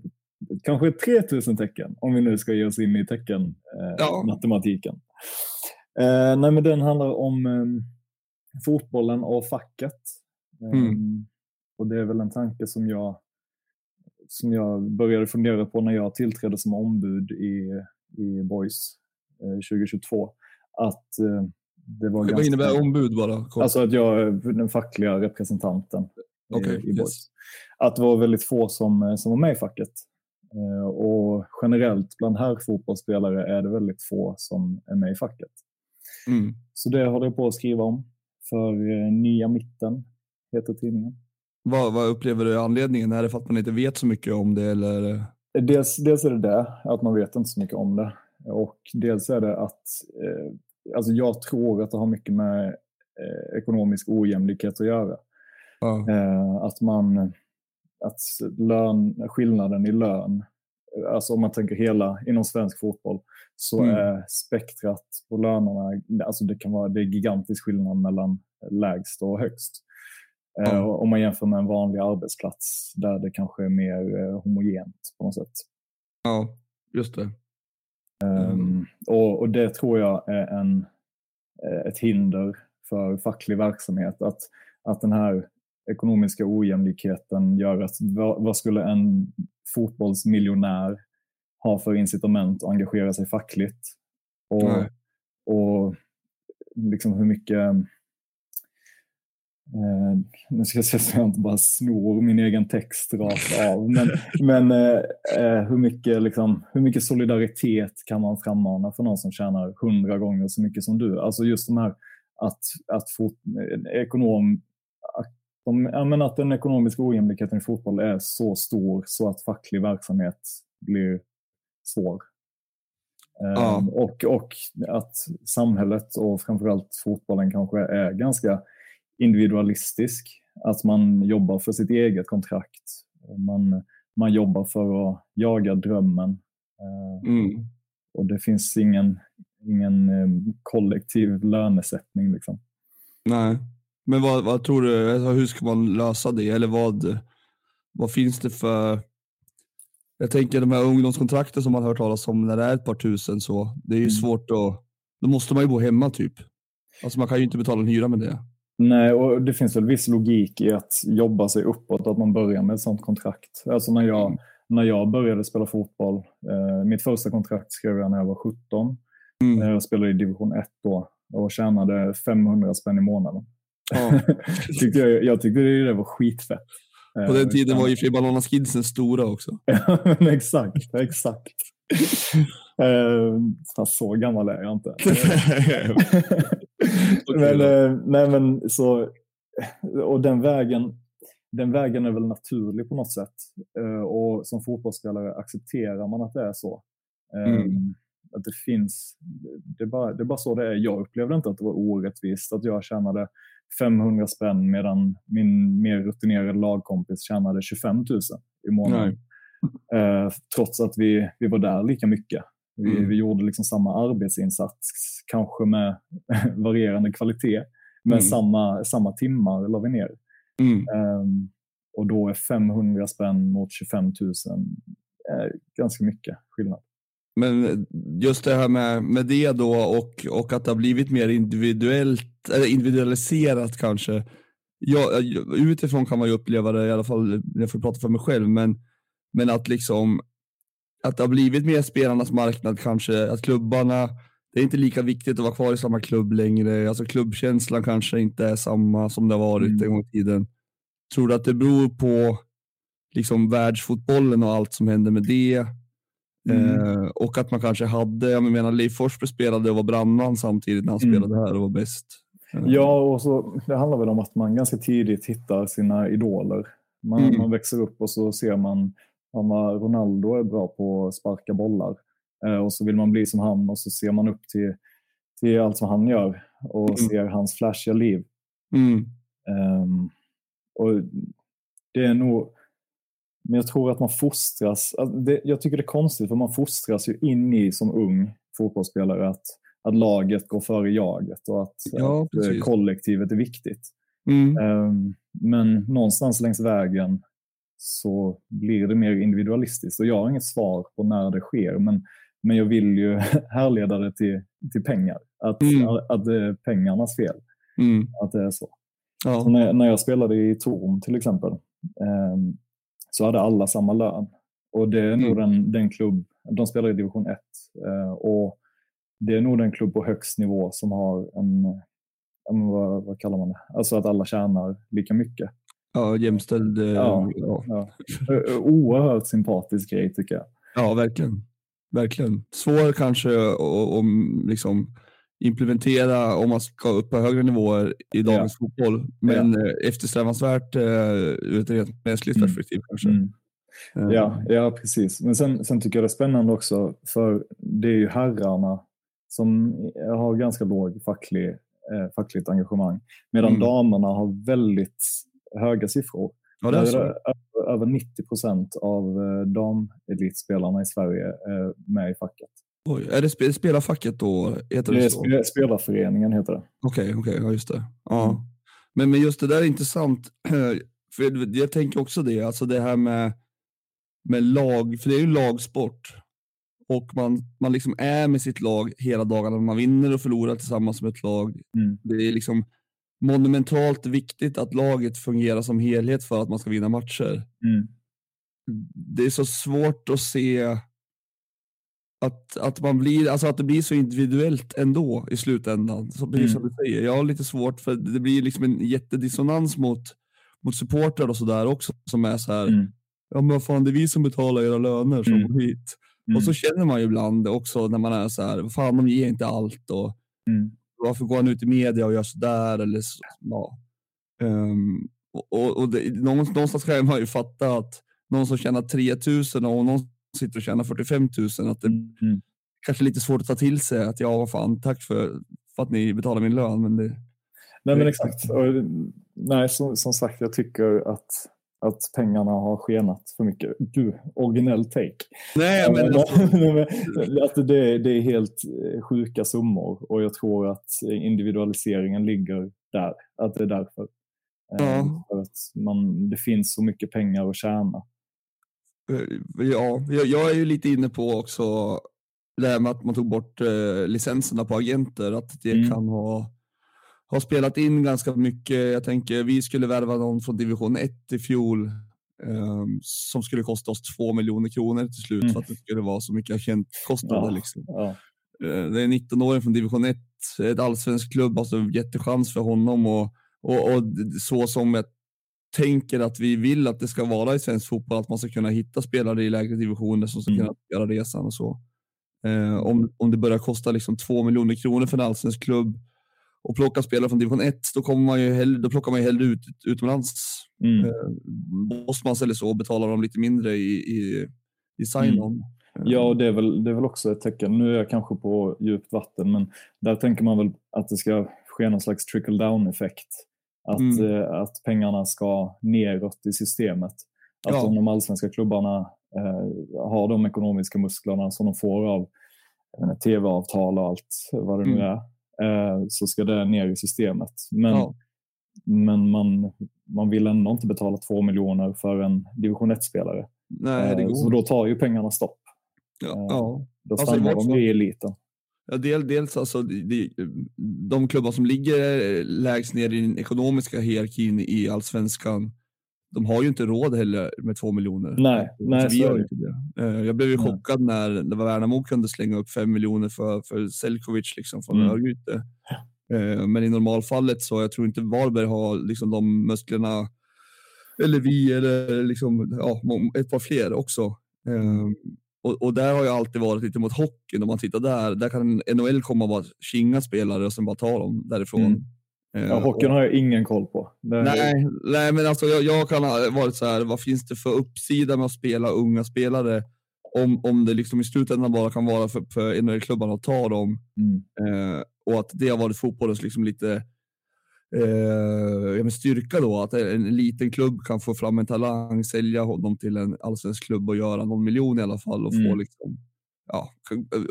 Speaker 2: kanske 3000 tecken om vi nu ska ge oss in i tecken eh,
Speaker 1: Ja.
Speaker 2: matematiken. Eh, nej, men den handlar om eh, fotbollen och facket. Eh,
Speaker 1: Mm.
Speaker 2: Och det är väl en tanke som jag, som jag började fundera på när jag tillträdde som ombud i, i Boys eh, 2022. Att eh, det var
Speaker 1: Vad
Speaker 2: ganska...
Speaker 1: innebär ombud bara? Kort.
Speaker 2: Alltså att jag är den fackliga representanten i-
Speaker 1: Okej,
Speaker 2: i
Speaker 1: yes.
Speaker 2: Att det var väldigt få som, som var med i facket. Eh, Och generellt bland här fotbollsspelare är det väldigt få som är med i facket.
Speaker 1: mm.
Speaker 2: Så det håller jag på att skriva om. För eh, Nya Mitten heter tidningen.
Speaker 1: Vad, vad upplever du anledningen? Är det för att man inte vet så mycket om det eller?
Speaker 2: Dels, dels är det det, att man vet inte så mycket om det. Och dels är det att eh, alltså jag tror att det har mycket med eh, ekonomisk ojämlikhet att göra.
Speaker 1: Ja.
Speaker 2: Eh, att man, att lön, skillnaden i lön, alltså om man tänker hela inom svensk fotboll, så
Speaker 1: Mm.
Speaker 2: är spektrat på lönerna, alltså det kan vara det är gigantisk skillnad mellan lägst och högst. Eh,
Speaker 1: Ja.
Speaker 2: Om man jämför med en vanlig arbetsplats där det kanske är mer eh, homogent på något sätt.
Speaker 1: ja, just det.
Speaker 2: Um, och, och det tror jag är en, eh, ett hinder för facklig verksamhet. Att, att den här ekonomiska ojämlikheten gör att vad, vad skulle en fotbollsmiljonär ha för incitament att engagera sig fackligt? Och,
Speaker 1: Nej.
Speaker 2: och liksom hur mycket Eh, nu ska jag se så jag inte bara snor min egen text rakt av. Men, men eh, eh, hur, mycket, liksom, hur mycket solidaritet kan man frammana för någon som tjänar hundra gånger så mycket som du? Alltså just de här att, att fot, ekonom, att, de, ja, men att den ekonomiska ojämlikheten i fotboll är så stor så att facklig verksamhet blir svår. Eh,
Speaker 1: Ja.
Speaker 2: och, och att samhället och framförallt fotbollen kanske är ganska individualistisk. Att man jobbar för sitt eget kontrakt. Man, man jobbar för att jaga drömmen. Eh,
Speaker 1: Mm.
Speaker 2: Och det finns ingen, ingen eh, kollektiv lönesättning. Liksom.
Speaker 1: Nej. Men vad, vad tror du, alltså, hur ska man lösa det? Eller vad, vad finns det för... Jag tänker de här ungdomskontrakten som man hört talas om när det är ett par tusen så, det är ju
Speaker 2: Mm.
Speaker 1: svårt att... Då måste man ju bo hemma typ. Alltså man kan ju inte betala en hyra med det.
Speaker 2: Nej, och det finns väl viss logik i att jobba sig uppåt, att man börjar med ett sånt kontrakt. Alltså när jag,
Speaker 1: Mm.
Speaker 2: när jag började spela fotboll, eh, mitt första kontrakt skrev jag när jag var 17.
Speaker 1: Mm.
Speaker 2: Eh, Jag spelade i division 1 då och tjänade 500 spänn i månaden.
Speaker 1: Ja.
Speaker 2: tyckte jag, jag tyckte det var skitfett.
Speaker 1: På den
Speaker 2: Eh,
Speaker 1: tiden var ju för Banana Skidsen stora också.
Speaker 2: Ja, men exakt, exakt. Eh, så gammal är jag inte. men, eh, nej, men så, och den vägen, den vägen är väl naturlig på något sätt. Eh, och som fotbollsspelare accepterar man att det är så. Eh,
Speaker 1: Mm.
Speaker 2: Att det finns, det är, bara, det är bara så det är. Jag upplevde inte att det var orättvist att jag tjänade 500 spänn medan min mer rutinerade lagkompis tjänade 25 000 i månaden. Eh, trots att vi, vi var där lika mycket. Vi,
Speaker 1: Mm.
Speaker 2: vi gjorde liksom samma arbetsinsats, kanske med varierande kvalitet, men
Speaker 1: Mm.
Speaker 2: samma, samma timmar la vi ner. Ehm, och då är 500 spänn mot 25 000 är ganska mycket skillnad.
Speaker 1: Men just det här med, med det då och, och att det har blivit mer individuellt, eller individualiserat kanske. Jag, utifrån kan man ju uppleva det, i alla fall när jag får prata för mig själv, men, men att liksom att det har blivit mer spelarnas marknad kanske, att klubbarna, det är inte lika viktigt att vara kvar i samma klubb längre, alltså klubbkänslan kanske inte är samma som det har varit
Speaker 2: Mm.
Speaker 1: en gång i tiden. Tror du att det beror på liksom världsfotbollen och allt som händer med det?
Speaker 2: Mm.
Speaker 1: Eh, och att man kanske hade, jag menar Leif Forsberg spelade och var brandman samtidigt när han
Speaker 2: Mm.
Speaker 1: spelade här och var bäst. Eh,
Speaker 2: Ja, och så, det handlar väl om att man ganska tidigt hittar sina idoler. Man,
Speaker 1: Mm.
Speaker 2: man växer upp och så ser man Ronaldo är bra på att sparka bollar. Eh, och så vill man bli som han och så ser man upp till, till allt som han gör och
Speaker 1: Mm.
Speaker 2: ser hans flashiga liv.
Speaker 1: Mm.
Speaker 2: Ehm, och det är nog... Men jag tror att man fostras... Det, jag tycker det är konstigt för man fostras ju in i som ung fotbollsspelare att, att laget går före jaget och att,
Speaker 1: Ja,
Speaker 2: att eh, kollektivet är viktigt.
Speaker 1: Mm.
Speaker 2: Ehm, men någonstans längs vägen så blir det mer individualistiskt. Och jag har inget svar på när det sker, men, men jag vill ju härleda det till, till pengar. Att,
Speaker 1: Mm.
Speaker 2: att, att det är pengarnas fel,
Speaker 1: Mm.
Speaker 2: att det är så. Så
Speaker 1: Ja.
Speaker 2: när, när jag spelade i Torn till exempel ehm, så hade alla samma lön. Och det är nog
Speaker 1: Mm.
Speaker 2: den, den klubb, de spelar i division 1, eh, och det är nog den klubb på högst nivå som har en, men vad, vad kallar man det, alltså att alla tjänar lika mycket.
Speaker 1: Ja, jämställd. eh,
Speaker 2: Ja.
Speaker 1: Ja.
Speaker 2: Ja. Oerhört sympatisk grej tycker jag.
Speaker 1: ja, verkligen. Verkligen. Svår kanske om liksom implementera om man ska upp på högre nivåer i dagens ja. fotboll. Men ja. Eh, eftersträvansvärt uh, ur ett rent mänskligt mm. perspektiv kanske. Mm.
Speaker 2: Ja, ja, precis. Men sen, sen tycker jag det är spännande också, för det är ju herrarna som har ganska låg facklig, eh, fackligt engagemang, medan mm. damerna har väldigt höga siffror. Ja, det är så. Över 90 procent av eh, damelitspelarna i Sverige är med i facket.
Speaker 1: Oj, är det spelarfacket då? Heter
Speaker 2: det, det så? Spelarföreningen heter det.
Speaker 1: Okej, okay, okay, ja just det. Ja. Mm. Men, men just det där är intressant, för jag tänker också det, alltså det här med, med lag, för det är ju lagsport och man, man liksom är med sitt lag hela dagarna. Man vinner och förlorar tillsammans med ett lag. Mm. Det är liksom monumentalt viktigt att laget fungerar som helhet för att man ska vinna matcher. Mm. Det är så svårt att se att, att, man blir, alltså att det blir så individuellt ändå i slutändan. Så precis mm. som du säger, jag har lite svårt för det blir liksom en jättedissonans mot, mot supportrar och sådär också som är så här, mm. ja men vad fan det är vi som betalar era löner som mm. hit. Mm. Och så mm. känner man ju ibland också när man är så här, fan de ger inte allt och mm. Varför går han ut i media och gör sådär eller så, ja. Um, och, och det, någonstans kan man ju fatta att någon som tjänar 3000 och någon sitter och tjänar 45 000 att det mm. kanske är lite svårt att ta till sig att ja, vad fan, tack för, för att ni betalar min lön. Men det,
Speaker 2: nej, men exakt. Och, nej, som, som sagt, jag tycker att att pengarna har skenat för mycket. Gud, originell take.
Speaker 1: Nej, men
Speaker 2: alltså... att det, det är helt eh, sjuka summor och jag tror att individualiseringen ligger där. Att det är därför. Ja. För att man, det finns så mycket pengar att tjäna.
Speaker 1: Eh, ja, jag är ju lite inne på också det här med att man tog bort eh, licenserna på agenter, att det mm. kan ha har spelat in ganska mycket. Jag tänker vi skulle värva någon från division 1 i fjol um, som skulle kosta oss två miljoner kronor till slut mm. för att det skulle vara så mycket agentkostnader. Ja, liksom. ja. Uh, det är 19-åring från division 1, ett allsvensk klubb, alltså jättechans för honom och, och, och så som jag tänker att vi vill att det ska vara i svensk fotboll, att man ska kunna hitta spelare i lägre divisioner som ska mm. kunna göra resan och så. Uh, om, om det börjar kosta liksom två miljoner kronor för en allsvensk klubb och plocka spelare från division 1, då, kommer man ju hellre, då plockar man ju hellre ut utomlands. Mm. Eh, Bosmans eller så betalar de lite mindre i, i, i sign-on. Mm.
Speaker 2: Ja, och det är, väl, det är väl också ett tecken. Nu är jag kanske på djupt vatten, men där tänker man väl att det ska ske någon slags trickle down effekt. Att, mm. eh, att pengarna ska neråt i systemet. Att ja. om de allsvenska klubbarna eh, har de ekonomiska musklerna som de får av tv-avtal och allt vad det nu mm. är, Eh, så ska det ner i systemet. Men, ja. men man, man vill ändå inte betala två miljoner för en division 1-spelare.
Speaker 1: Eh,
Speaker 2: så då tar ju pengarna stopp.
Speaker 1: Ja, eh, ja.
Speaker 2: Då alltså, stannar alltså, de i eliten.
Speaker 1: Ja, del, dels alltså de, de klubbar som ligger lägst ner i den ekonomiska hierarkin i allsvenskan de har ju inte råd heller med två miljoner.
Speaker 2: Nej, nej så gör inte
Speaker 1: det. Eh, jag blev ju chockad när det var Värnamo kunde slänga upp fem miljoner för, för Selkovic liksom från mm. Örgryte. Eh, men i normalfallet så jag tror inte Varberg har liksom de musklerna, eller vi, eller liksom, ja, ett par fler också. Eh, och, och, där har jag alltid varit lite mot hockeyn. Om man tittar där, där kan NHL komma och bara kinga spelare och sen bara ta dem därifrån. Mm.
Speaker 2: Eh, ja, hockeyn har jag ingen koll på.
Speaker 1: Nej, nej, men alltså jag, jag kan ha varit så här, vad finns det för uppsida med att spela unga spelare? Om, om det liksom i slutändan bara kan vara för, för NHL-klubbarna att ta dem. Mm. Eh, och att det har varit fotbollens liksom lite eh, styrka då, att en liten klubb kan få fram en talang, sälja honom till en allsvensk klubb och göra någon miljon i alla fall och mm. få liksom ja,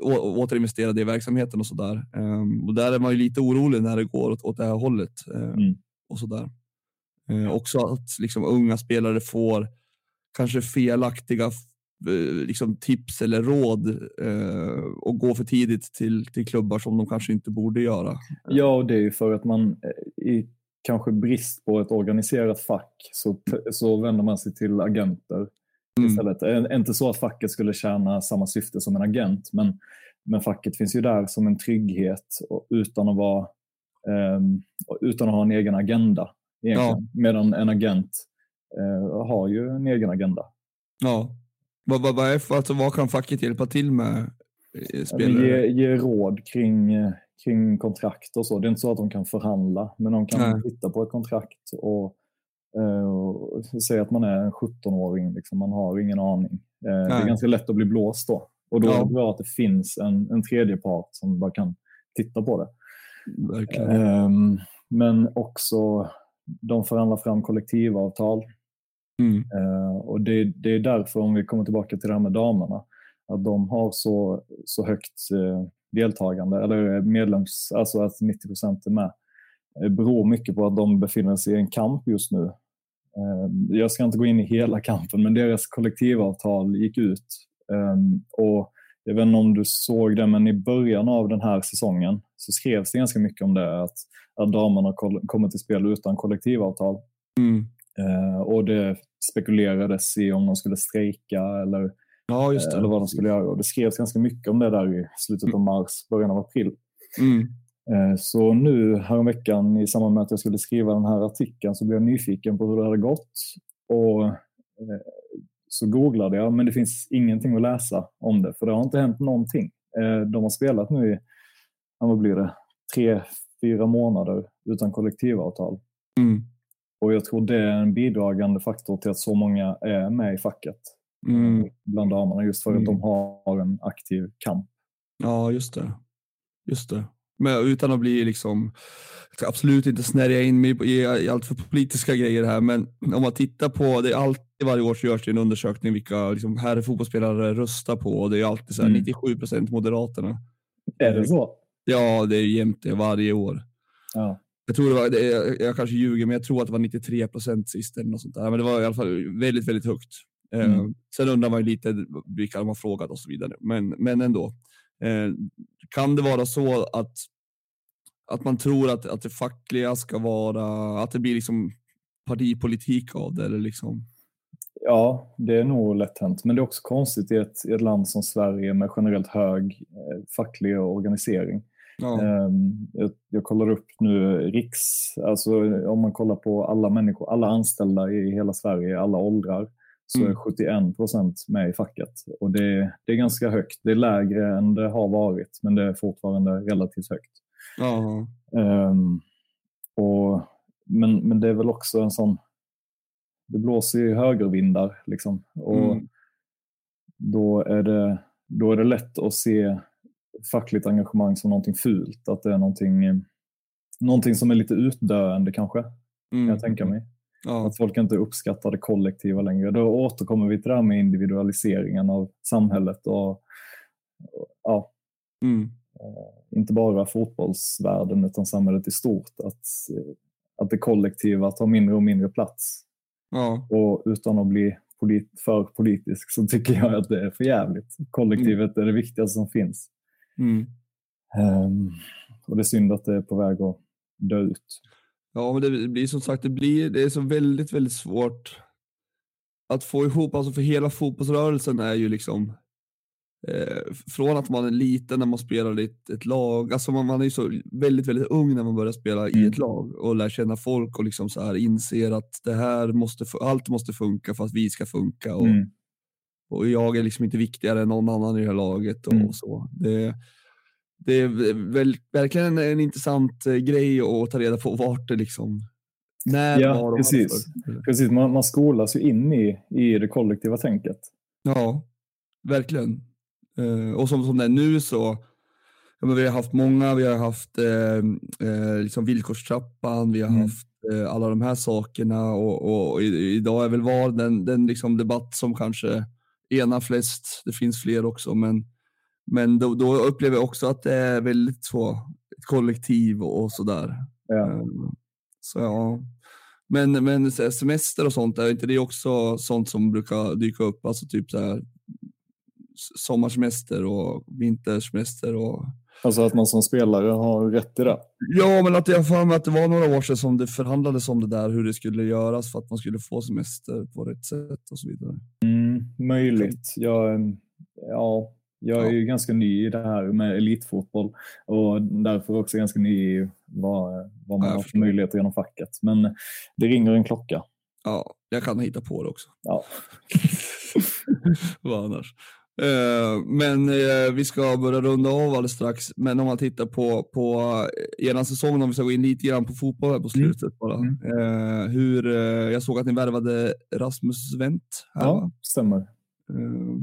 Speaker 1: återinvestera det i verksamheten och sådär. Um, och där är man ju lite orolig när det går åt, åt det här hållet. Um, mm. och sådär. Uh, också att liksom, unga spelare får kanske felaktiga uh, liksom, tips eller råd uh, och gå för tidigt till, till klubbar som de kanske inte borde göra.
Speaker 2: Ja, och det är ju för att man i kanske brist på ett organiserat fack så, så vänder man sig till agenter Mm. Istället. Inte så att facket skulle tjäna samma syfte som en agent, men, men facket finns ju där som en trygghet utan att, vara, um, utan att ha en egen agenda. Ja. Medan en agent uh, har ju en egen agenda.
Speaker 1: Ja. Vad, vad, vad, alltså, vad kan facket hjälpa till med?
Speaker 2: Ge, ge råd kring, kring kontrakt och så. Det är inte så att de kan förhandla, men de kan
Speaker 1: Nej.
Speaker 2: titta på ett kontrakt och, och säga att man är en 17-åring. Liksom. Man har ingen aning. Eh, det är ganska lätt att bli blåst då. Och då är
Speaker 1: Ja.
Speaker 2: det bra att det finns en, en tredje part som bara kan titta på det. Ehm, men också, de förhandlar fram kollektivavtal.
Speaker 1: Mm.
Speaker 2: Eh, och det, det är därför, om vi kommer tillbaka till det här med damerna, att de har så, så högt eh, deltagande, eller medlems, alltså att 90 procent är med, beror mycket på att de befinner sig i en kamp just nu. Eh, jag ska inte gå in i hela kampen, men deras kollektivavtal gick ut. Eh, och jag vet inte om du såg det, men i början av den här säsongen så skrevs det ganska mycket om det, att, att damerna kommer till spel utan kollektivavtal.
Speaker 1: Mm.
Speaker 2: Eh, och det spekulerades i om de skulle strejka eller,
Speaker 1: Ja,
Speaker 2: eller vad de skulle göra. Och det skrevs ganska mycket om det där i slutet av mars, början av april.
Speaker 1: Mm.
Speaker 2: Eh, så nu häromveckan i samband med att jag skulle skriva den här artikeln så blev jag nyfiken på hur det hade gått. Och eh, så googlade jag, men det finns ingenting att läsa om det, för det har inte hänt någonting. Eh, de har spelat nu i, vad blir det, tre, fyra månader utan kollektivavtal.
Speaker 1: Mm.
Speaker 2: Och jag tror det är en bidragande faktor till att så många är med i facket
Speaker 1: Mm.
Speaker 2: bland damerna, just för att
Speaker 1: Mm.
Speaker 2: de har en aktiv kamp.
Speaker 1: Ja, just det. Just det. Men utan att bli liksom, jag ska absolut inte snärja in mig i, i allt för politiska grejer här, men om man tittar på, det är alltid varje år så görs det en undersökning vilka liksom, här fotbollsspelare röstar på och det är alltid så här
Speaker 2: Mm.
Speaker 1: 97 procent Moderaterna.
Speaker 2: Är det så?
Speaker 1: Ja, det är jämnt det varje år.
Speaker 2: Ja.
Speaker 1: Jag tror det var, det, jag, jag kanske ljuger, men jag tror att det var 93 procent sist eller något sånt där. Men det var i alla fall väldigt, väldigt högt. Eh,
Speaker 2: Mm.
Speaker 1: sen undrar man ju lite vilka de har frågat och så vidare. Men, men ändå. Eh, kan det vara så att, att man tror att, att det fackliga ska vara, att det blir liksom partipolitik av det? Eller liksom?
Speaker 2: ja, det är nog lätt hänt. Men det är också konstigt i ett, i ett land som Sverige med generellt hög eh, facklig organisering.
Speaker 1: Ja.
Speaker 2: Ehm, jag, jag kollar upp nu Riks, alltså om man kollar på alla människor, alla anställda i hela Sverige, alla åldrar, så
Speaker 1: Mm.
Speaker 2: är 71 procent med i facket. Och det, det är ganska högt. Det är lägre än det har varit, men det är fortfarande relativt högt.
Speaker 1: ja.
Speaker 2: Ehm, och, men, men det är väl också en sån, det blåser ju högervindar liksom. Och
Speaker 1: Mm.
Speaker 2: då, är det, då är det lätt att se fackligt engagemang som någonting fult. Att det är någonting, någonting som är lite utdöende kanske, kan
Speaker 1: Mm.
Speaker 2: jag tänka mig.
Speaker 1: Ja.
Speaker 2: Att folk inte uppskattar det kollektiva längre. Då återkommer vi till det här med individualiseringen av samhället och, och ja,
Speaker 1: Mm.
Speaker 2: eh, inte bara fotbollsvärlden utan samhället i stort. Att, eh, att det kollektiva tar mindre och mindre plats.
Speaker 1: Ja.
Speaker 2: Och utan att bli polit, för politisk så tycker jag att det är för jävligt. Kollektivet är det viktigaste som finns.
Speaker 1: Mm.
Speaker 2: Ehm, och det är synd att det är på väg att dö ut.
Speaker 1: Ja, men det blir som sagt, det, blir, det är så väldigt, väldigt svårt att få ihop, alltså för hela fotbollsrörelsen är ju liksom eh, från att man är liten när man spelar i ett, ett lag, alltså man, man är ju så väldigt, väldigt ung när man börjar spela i
Speaker 2: Mm.
Speaker 1: ett lag och lär känna folk och liksom så här inser att det här måste, allt måste funka för att vi ska funka och,
Speaker 2: Mm.
Speaker 1: och jag är liksom inte viktigare än någon annan i det här laget och,
Speaker 2: Mm.
Speaker 1: och så. Det, det är väl, verkligen en, en intressant eh, grej att ta reda på vart det liksom, när,
Speaker 2: Ja,
Speaker 1: var och
Speaker 2: precis.
Speaker 1: varför.
Speaker 2: Precis, man, man skolas ju in i, i det kollektiva tänket.
Speaker 1: Ja, verkligen. Eh, och som, som det är nu så, ja, men vi har haft många, vi har haft eh, eh, liksom villkorstrappan, vi har
Speaker 2: Mm.
Speaker 1: haft eh, alla de här sakerna och, och, och i, idag är väl VAR den, den liksom debatt som kanske enar flest. Det finns fler också, men, men då, då upplever jag också att det är väldigt så, ett kollektiv och, och sådär.
Speaker 2: Ja.
Speaker 1: Eh, Så ja. Men, men semester och sånt, är inte det också sånt som brukar dyka upp? Alltså typ så här, sommarsemester och vintersemester och
Speaker 2: Alltså att man som spelare har rätt i det.
Speaker 1: Ja, men att jag för mig att det var några år sedan som det förhandlades om det där, hur det skulle göras för att man skulle få semester på rätt sätt och så vidare.
Speaker 2: Möjligt. Jag, ja, jag är ju ganska ny i det här med elitfotboll och därför också ganska ny i vad, vad man
Speaker 1: Ja,
Speaker 2: har för möjligheter genom facket. Men det ringer en klocka.
Speaker 1: Ja, jag kan hitta på det också.
Speaker 2: Ja.
Speaker 1: Vad annars? Eh, men eh, vi ska börja runda av alldeles strax. Men om man tittar på, på ena säsongen, om vi ska gå in lite grann på fotboll här på slutet mm. bara. Mm. hur, jag såg att ni värvade Rasmus Wendt.
Speaker 2: Här, ja, stämmer.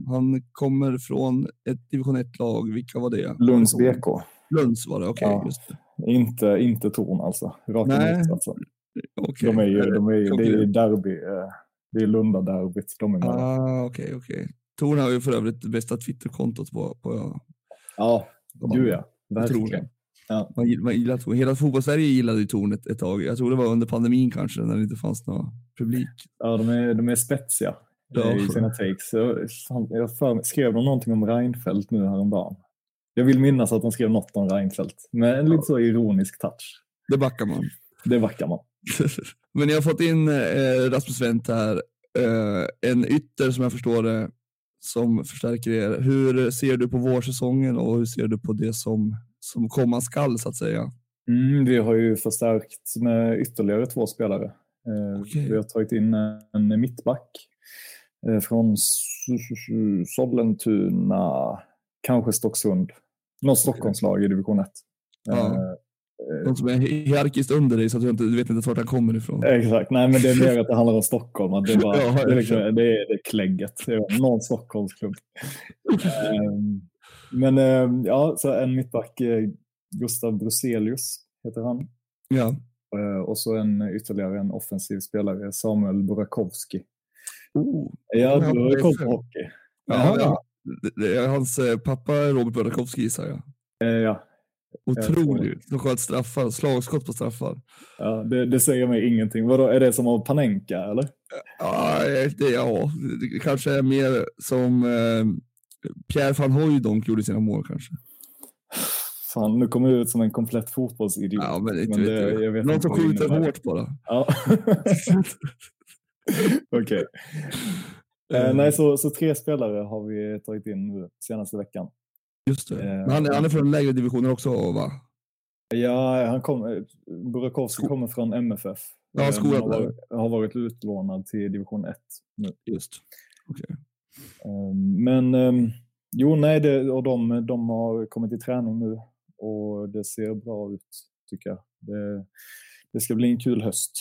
Speaker 1: Han kommer från ett division 1-lag. Vilka var det?
Speaker 2: Lunds BK.
Speaker 1: Lunds var det, okej. Okay,
Speaker 2: ja. Inte, inte Torn alltså. Rakt motsatsen. Okay. De är ju, de är, det är derby. Det är Lunda-derbyt de är med.
Speaker 1: Ah, okej, okay, okej. Okay. Torn har ju för övrigt det bästa Twitterkontot på, på
Speaker 2: Ja, du ja. Verkligen. Ja.
Speaker 1: Man, man gillar Torn. Hela fotbollssverige gillade ju Torn ett, ett, tag. Jag tror det var under pandemin kanske, när det inte fanns någon publik.
Speaker 2: Ja, de är, de är spetsiga ja. i sina takes. Jag, för, skrev de någonting om Reinfeldt nu häromdagen? Jag vill minnas att de skrev något om Reinfeldt, med en ja. lite så ironisk touch.
Speaker 1: Det backar man.
Speaker 2: Det backar man.
Speaker 1: Men jag har fått in eh, Rasmus Wendt här, eh, en ytter som jag förstår det, som förstärker er. Hur ser du på vårsäsongen och hur ser du på det som, som komma skall så att säga?
Speaker 2: Mm, vi har ju förstärkt med ytterligare två spelare. Eh, okay. Vi har tagit in en mittback från Sollentuna, kanske Stocksund. Något Stockholmslag i division 1.
Speaker 1: Ja. Eh, någon som är hierarkiskt under dig så att du, inte, du vet inte vart han kommer ifrån.
Speaker 2: Exakt, nej men det är mer att det handlar om Stockholm. Att det, är bara, ja, det, är liksom, det, är, det är klägget. Det är någon Stockholmsklubb. um, men um, ja, så en mittback, eh, Gustav Bruselius heter han.
Speaker 1: Ja.
Speaker 2: Och så en ytterligare en offensiv spelare, Samuel Burakovsky.
Speaker 1: Oh,
Speaker 2: ja, du har koll på hockey.
Speaker 1: Ja, ja. Det är hans eh, pappa Robert Burakovsky gissar jag.
Speaker 2: Uh, ja,
Speaker 1: Otroligt. De sköt straffar, slagskott på straffar.
Speaker 2: Ja, det, det, säger mig ingenting. Vadå, är det som av Panenka eller?
Speaker 1: Ja, det, ja, det kanske är mer som eh, Pierre van Hooijdonk gjorde sina mål kanske.
Speaker 2: Fan, nu kommer jag ut som en komplett fotbollsidiot.
Speaker 1: Ja, men inte men det, vet jag. Vet Någon som skjuter hårt bara.
Speaker 2: Ja. Okej. Okay. Eh, nej, så, så tre spelare har vi tagit in nu senaste veckan.
Speaker 1: Just det. Eh, han, är, han är från lägre divisioner också va?
Speaker 2: Ja, han kom, Burakovsky kommer från MFF.
Speaker 1: Ja, eh, skolan
Speaker 2: har, varit, har varit utlånad till division 1 nu.
Speaker 1: Just. Okay.
Speaker 2: Men ehm, jo, nej, det, och de, de har kommit i träning nu och det ser bra ut tycker jag. Det, det ska bli en kul höst.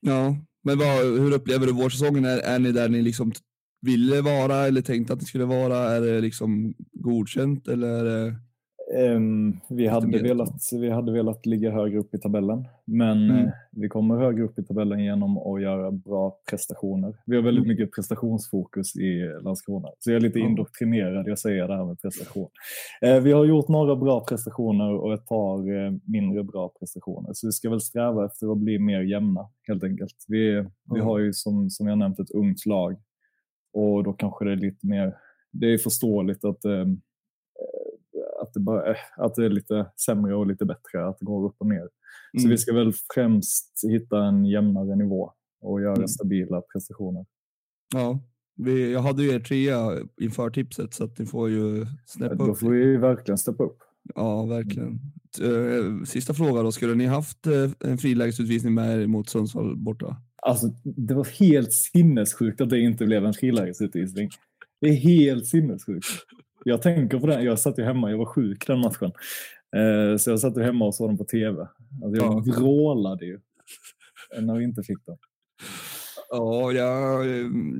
Speaker 1: Ja, men vad, hur upplever du vårsäsongen? Är, är ni där ni liksom ville vara eller tänkte att ni skulle vara? Är det liksom godkänt eller?
Speaker 2: Um, vi, hade velat, vi hade velat ligga högre upp i tabellen, men mm. vi kommer högre upp i tabellen genom att göra bra prestationer. Vi har väldigt mm. mycket prestationsfokus i Landskrona, så jag är lite mm. indoktrinerad att säga det här med prestation. Uh, vi har gjort några bra prestationer och ett par uh, mindre bra prestationer, så vi ska väl sträva efter att bli mer jämna helt enkelt. Vi, vi har ju som, som jag nämnt ett ungt lag och då kanske det är lite mer, det är förståeligt att, eh, att, det bara, eh, att det är lite sämre och lite bättre, att det går upp och ner. Mm. Så vi ska väl främst hitta en jämnare nivå och göra mm. stabila prestationer.
Speaker 1: Ja, vi, jag hade ju er trea inför tipset så att ni får ju snäppa upp.
Speaker 2: Då får vi verkligen steppa upp.
Speaker 1: Ja, verkligen. Eh, sista fråga då, skulle ni haft en frilägesutvisning med er mot Sundsvall borta?
Speaker 2: Alltså, det var helt sinnessjukt att det inte blev en frilägesutvisning. Det är helt sinnessjukt. Jag tänker på det. Jag satt ju hemma, jag var sjuk den matchen. Eh, så jag satt ju hemma och såg den på tv. Alltså, jag ja. vrålade ju när vi inte fick den.
Speaker 1: Ja, jag,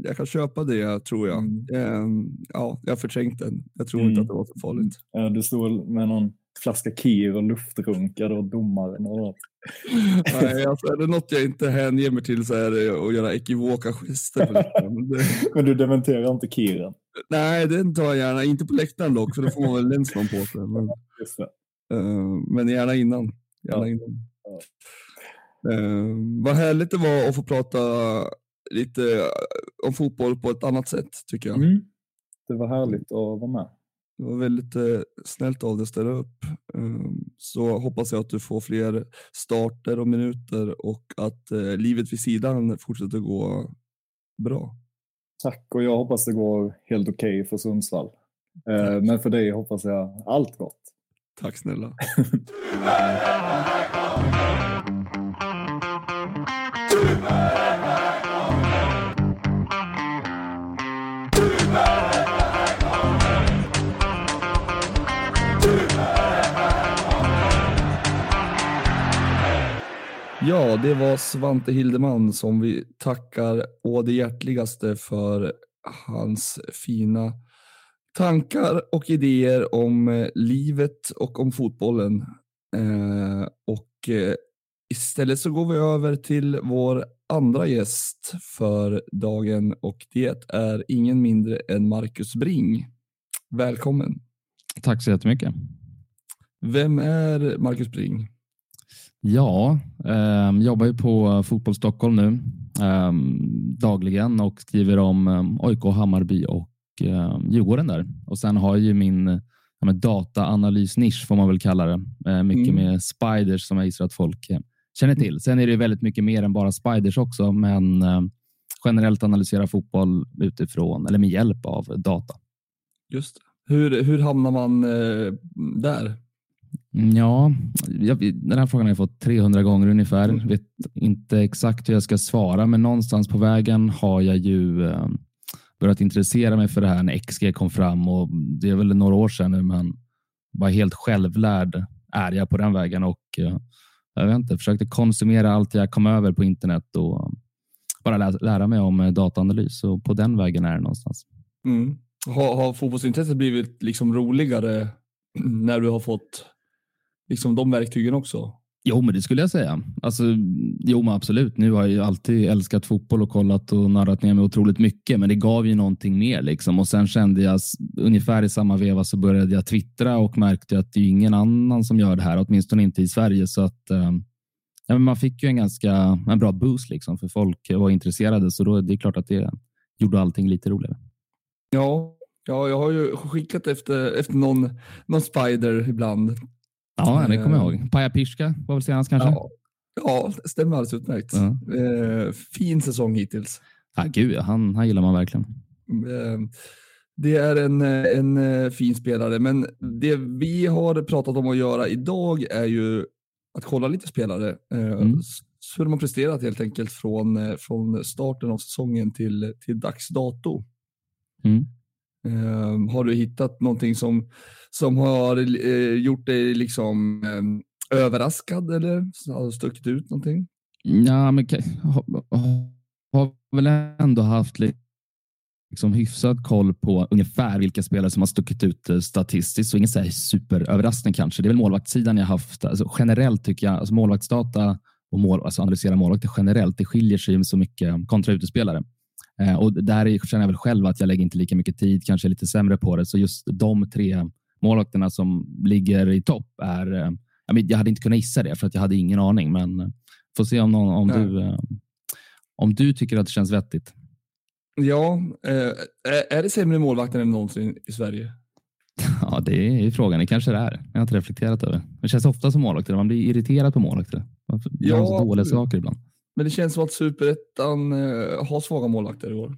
Speaker 1: jag kan köpa det tror jag. Mm. Ja, jag förträngt den. Jag tror mm. inte att det var så farligt.
Speaker 2: Ja, du stod med någon flaska Kir och luftrunkade och domaren och något.
Speaker 1: Nej, alltså, är det något jag inte hänger mig till så är det att göra ekivoka gester.
Speaker 2: Men du dementerar inte Kiren?
Speaker 1: Nej, den tar jag gärna. Inte på läktaren dock, för då får man väl länsman på sig. Men, uh, men gärna innan. Gärna ja. innan. Ja. Uh, vad härligt det var att få prata lite om fotboll på ett annat sätt, tycker jag.
Speaker 2: Mm. Det var härligt att vara med.
Speaker 1: Det var väldigt eh, snällt av dig att ställa upp. Um, så hoppas jag att du får fler starter och minuter och att eh, livet vid sidan fortsätter gå bra.
Speaker 2: Tack och jag hoppas det går helt okej okay för Sundsvall. Eh, men för dig hoppas jag allt gott.
Speaker 1: Tack snälla. Ja, det var Svante Hildeman som vi tackar å det hjärtligaste för hans fina tankar och idéer om eh, livet och om fotbollen. Eh, och eh, istället så går vi över till vår andra gäst för dagen och det är ingen mindre än Marcus Bring. Välkommen!
Speaker 3: Tack så jättemycket.
Speaker 1: Vem är Marcus Bring?
Speaker 3: Ja, eh, jobbar ju på Fotboll Stockholm nu eh, dagligen och skriver om eh, AIK, Hammarby och eh, Djurgården där. Och sen har ju min ja, dataanalysnisch får man väl kalla det. Eh, mycket mm. med spiders som jag gissar att folk eh, känner till. Sen är det väldigt mycket mer än bara spiders också, men eh, generellt analysera fotboll utifrån eller med hjälp av data.
Speaker 1: Just det. Hur, hur hamnar man eh, där?
Speaker 3: Ja, jag, den här frågan har jag fått 300 gånger ungefär. Mm. Vet inte exakt hur jag ska svara, men någonstans på vägen har jag ju eh, börjat intressera mig för det här när XG kom fram och det är väl några år sedan nu, men bara helt självlärd är jag på den vägen och eh, jag vet inte, försökte konsumera allt jag kom över på internet och bara lära, lära mig om eh, dataanalys och på den vägen är det någonstans.
Speaker 1: Mm. Har, har fotbollsintresset blivit liksom roligare när du har fått liksom de verktygen också?
Speaker 3: Jo, men det skulle jag säga. Alltså, jo, men absolut. Nu har jag alltid älskat fotboll och kollat och narrat ner mig otroligt mycket, men det gav ju någonting mer. Liksom. Och sen kände jag ungefär i samma veva så började jag twittra och märkte att det är ingen annan som gör det här, åtminstone inte i Sverige. Så att eh, ja, man fick ju en ganska en bra boost liksom, för folk var intresserade, så då det är klart att det gjorde allting lite roligare.
Speaker 1: Ja, ja jag har ju skickat efter, efter någon, någon spider ibland
Speaker 3: Ja, det kommer jag ihåg. Paja Pirska var väl senast kanske?
Speaker 1: Ja, ja det stämmer alldeles utmärkt. Ja. Eh, fin säsong hittills.
Speaker 3: Ja, gud, han, han gillar man verkligen.
Speaker 1: Eh, det är en, en eh, fin spelare, men det vi har pratat om att göra idag är ju att kolla lite spelare. Mm. Hur de har presterat helt enkelt från, från starten av säsongen till, till dags dato. Mm. Ehm, har du hittat någonting som, som har eh, gjort dig liksom eh, överraskad eller har stuckit ut någonting?
Speaker 3: Ja, men har, har väl ändå haft liksom hyfsad koll på ungefär vilka spelare som har stuckit ut eh, statistiskt. Så ingen så superöverraskning kanske. Det är väl målvaktssidan jag haft. Alltså, generellt tycker jag alltså målvaktsdata och mål, alltså analysera målvakter generellt. Det skiljer sig så mycket kontra utespelare. Eh, och där känner jag väl själv att jag lägger inte lika mycket tid, kanske lite sämre på det. Så just de tre målvakterna som ligger i topp är... Eh, jag hade inte kunnat gissa det för att jag hade ingen aning, men eh, får se om, någon, om, du, om du tycker att det känns vettigt.
Speaker 1: Ja, är det sämre målvakter än någonsin i Sverige?
Speaker 3: Ja, det är frågan. Det kanske det är. Jag har inte reflekterat över. Det känns ofta som målvakter. Man blir irriterad på målvakter. Gör ja, så dåliga saker ibland.
Speaker 1: Men det känns som att superettan eh, har svaga målvakter i år.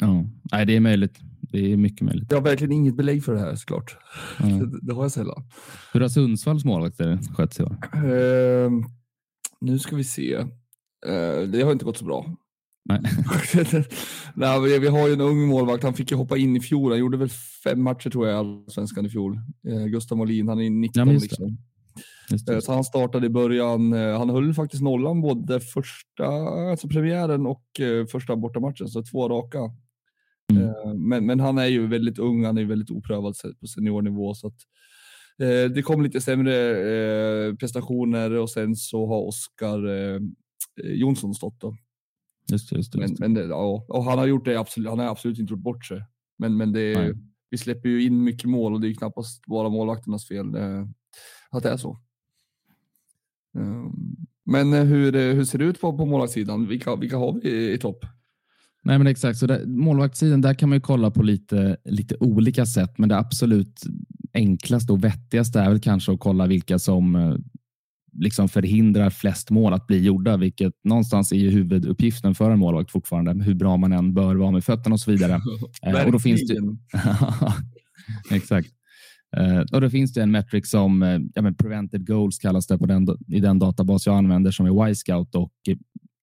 Speaker 3: Ja, Nej, det är möjligt. Det är mycket möjligt.
Speaker 1: Jag har verkligen inget belägg för det här såklart. Ja. Det, det, har jag sällan.
Speaker 3: Hur har Sundsvalls målvakter skötts i år?
Speaker 1: Uh, nu ska vi se. Uh, det har inte gått så bra.
Speaker 3: Nej.
Speaker 1: Nej, vi, har ju en ung målvakt. Han fick ju hoppa in i fjol. Han gjorde väl fem matcher tror jag i Allsvenskan i fjol. Uh, Gustav Molin, han är 19 ja, liksom. Eh, så han startade i början. Eh, han höll faktiskt nollan både första, alltså premiären och eh, första bortamatchen, så två raka. Mm. Men, men han är ju väldigt ung, han är väldigt oprövad på seniornivå. Så att, det kom lite sämre prestationer och sen så har Oskar Jonsson stått då.
Speaker 3: Just det, just det.
Speaker 1: Men, men det, ja, och han har gjort det absolut, han har absolut inte gjort bort sig. Men, men det, vi släpper ju in mycket mål och det är knappast bara målvakternas fel att det är så. Men eh, hur, eh, hur ser det ut på, på målvaktssidan? Vilka, vilka har vi i, i topp?
Speaker 3: Nej, men exakt. Så där, målvaktssidan, där kan man ju kolla på lite, lite olika sätt, men det absolut enklaste och vettigaste är väl kanske att kolla vilka som eh, liksom förhindrar flest mål att bli gjorda, vilket någonstans är ju huvuduppgiften för en målvakt fortfarande, hur bra man än bör vara med fötterna och så vidare.
Speaker 1: och då finns det...
Speaker 3: Exakt. Uh, och då finns det en metric som uh, ja, men prevented goals kallas det på den, i den databas jag använder som är Y-scout och uh,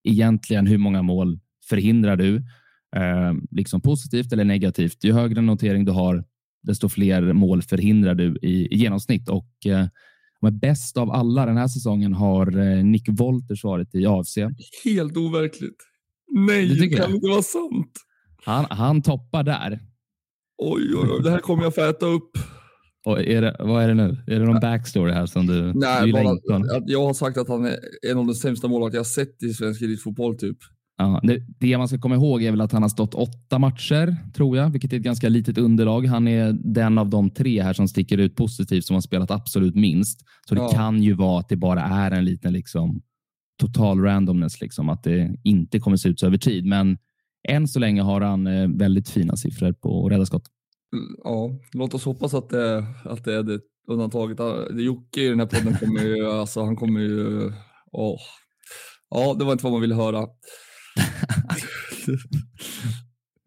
Speaker 3: egentligen hur många mål förhindrar du? liksom positivt eller negativt. Ju högre notering du har, desto fler mål förhindrar du i, i genomsnitt och Men bäst av alla den här säsongen har eh, Nick Wolters varit i AFC.
Speaker 1: Helt overkligt. Nej, det
Speaker 3: tycker
Speaker 1: kan
Speaker 3: det?
Speaker 1: inte vara sant.
Speaker 3: Han, han toppar där.
Speaker 1: Oj, oj, oj. Det här kommer jag få äta upp.
Speaker 3: Och är det, vad är det nu? Är det någon backstory här som du, du
Speaker 1: Nej,
Speaker 3: gillar
Speaker 1: bara jag har sagt att han är en av de sämsta målvakter jag sett i svensk elitfotboll. Typ.
Speaker 3: Ja, det, det man ska komma ihåg är väl att han har stått åtta matcher, tror jag, vilket är ett ganska litet underlag. Han är den av de tre här som sticker ut positivt som har spelat absolut minst. Så det
Speaker 1: Ja.
Speaker 3: kan ju vara att det bara är en liten liksom, total randomness, liksom, att det inte kommer se ut så över tid. Men än så länge har han eh, väldigt fina siffror på att rädda skott.
Speaker 1: Ja, låt oss hoppas att det, att det är det undantaget. Det Jocke i den här podden kommer ju, alltså han kommer ju, åh. Ja, det var inte vad man ville höra.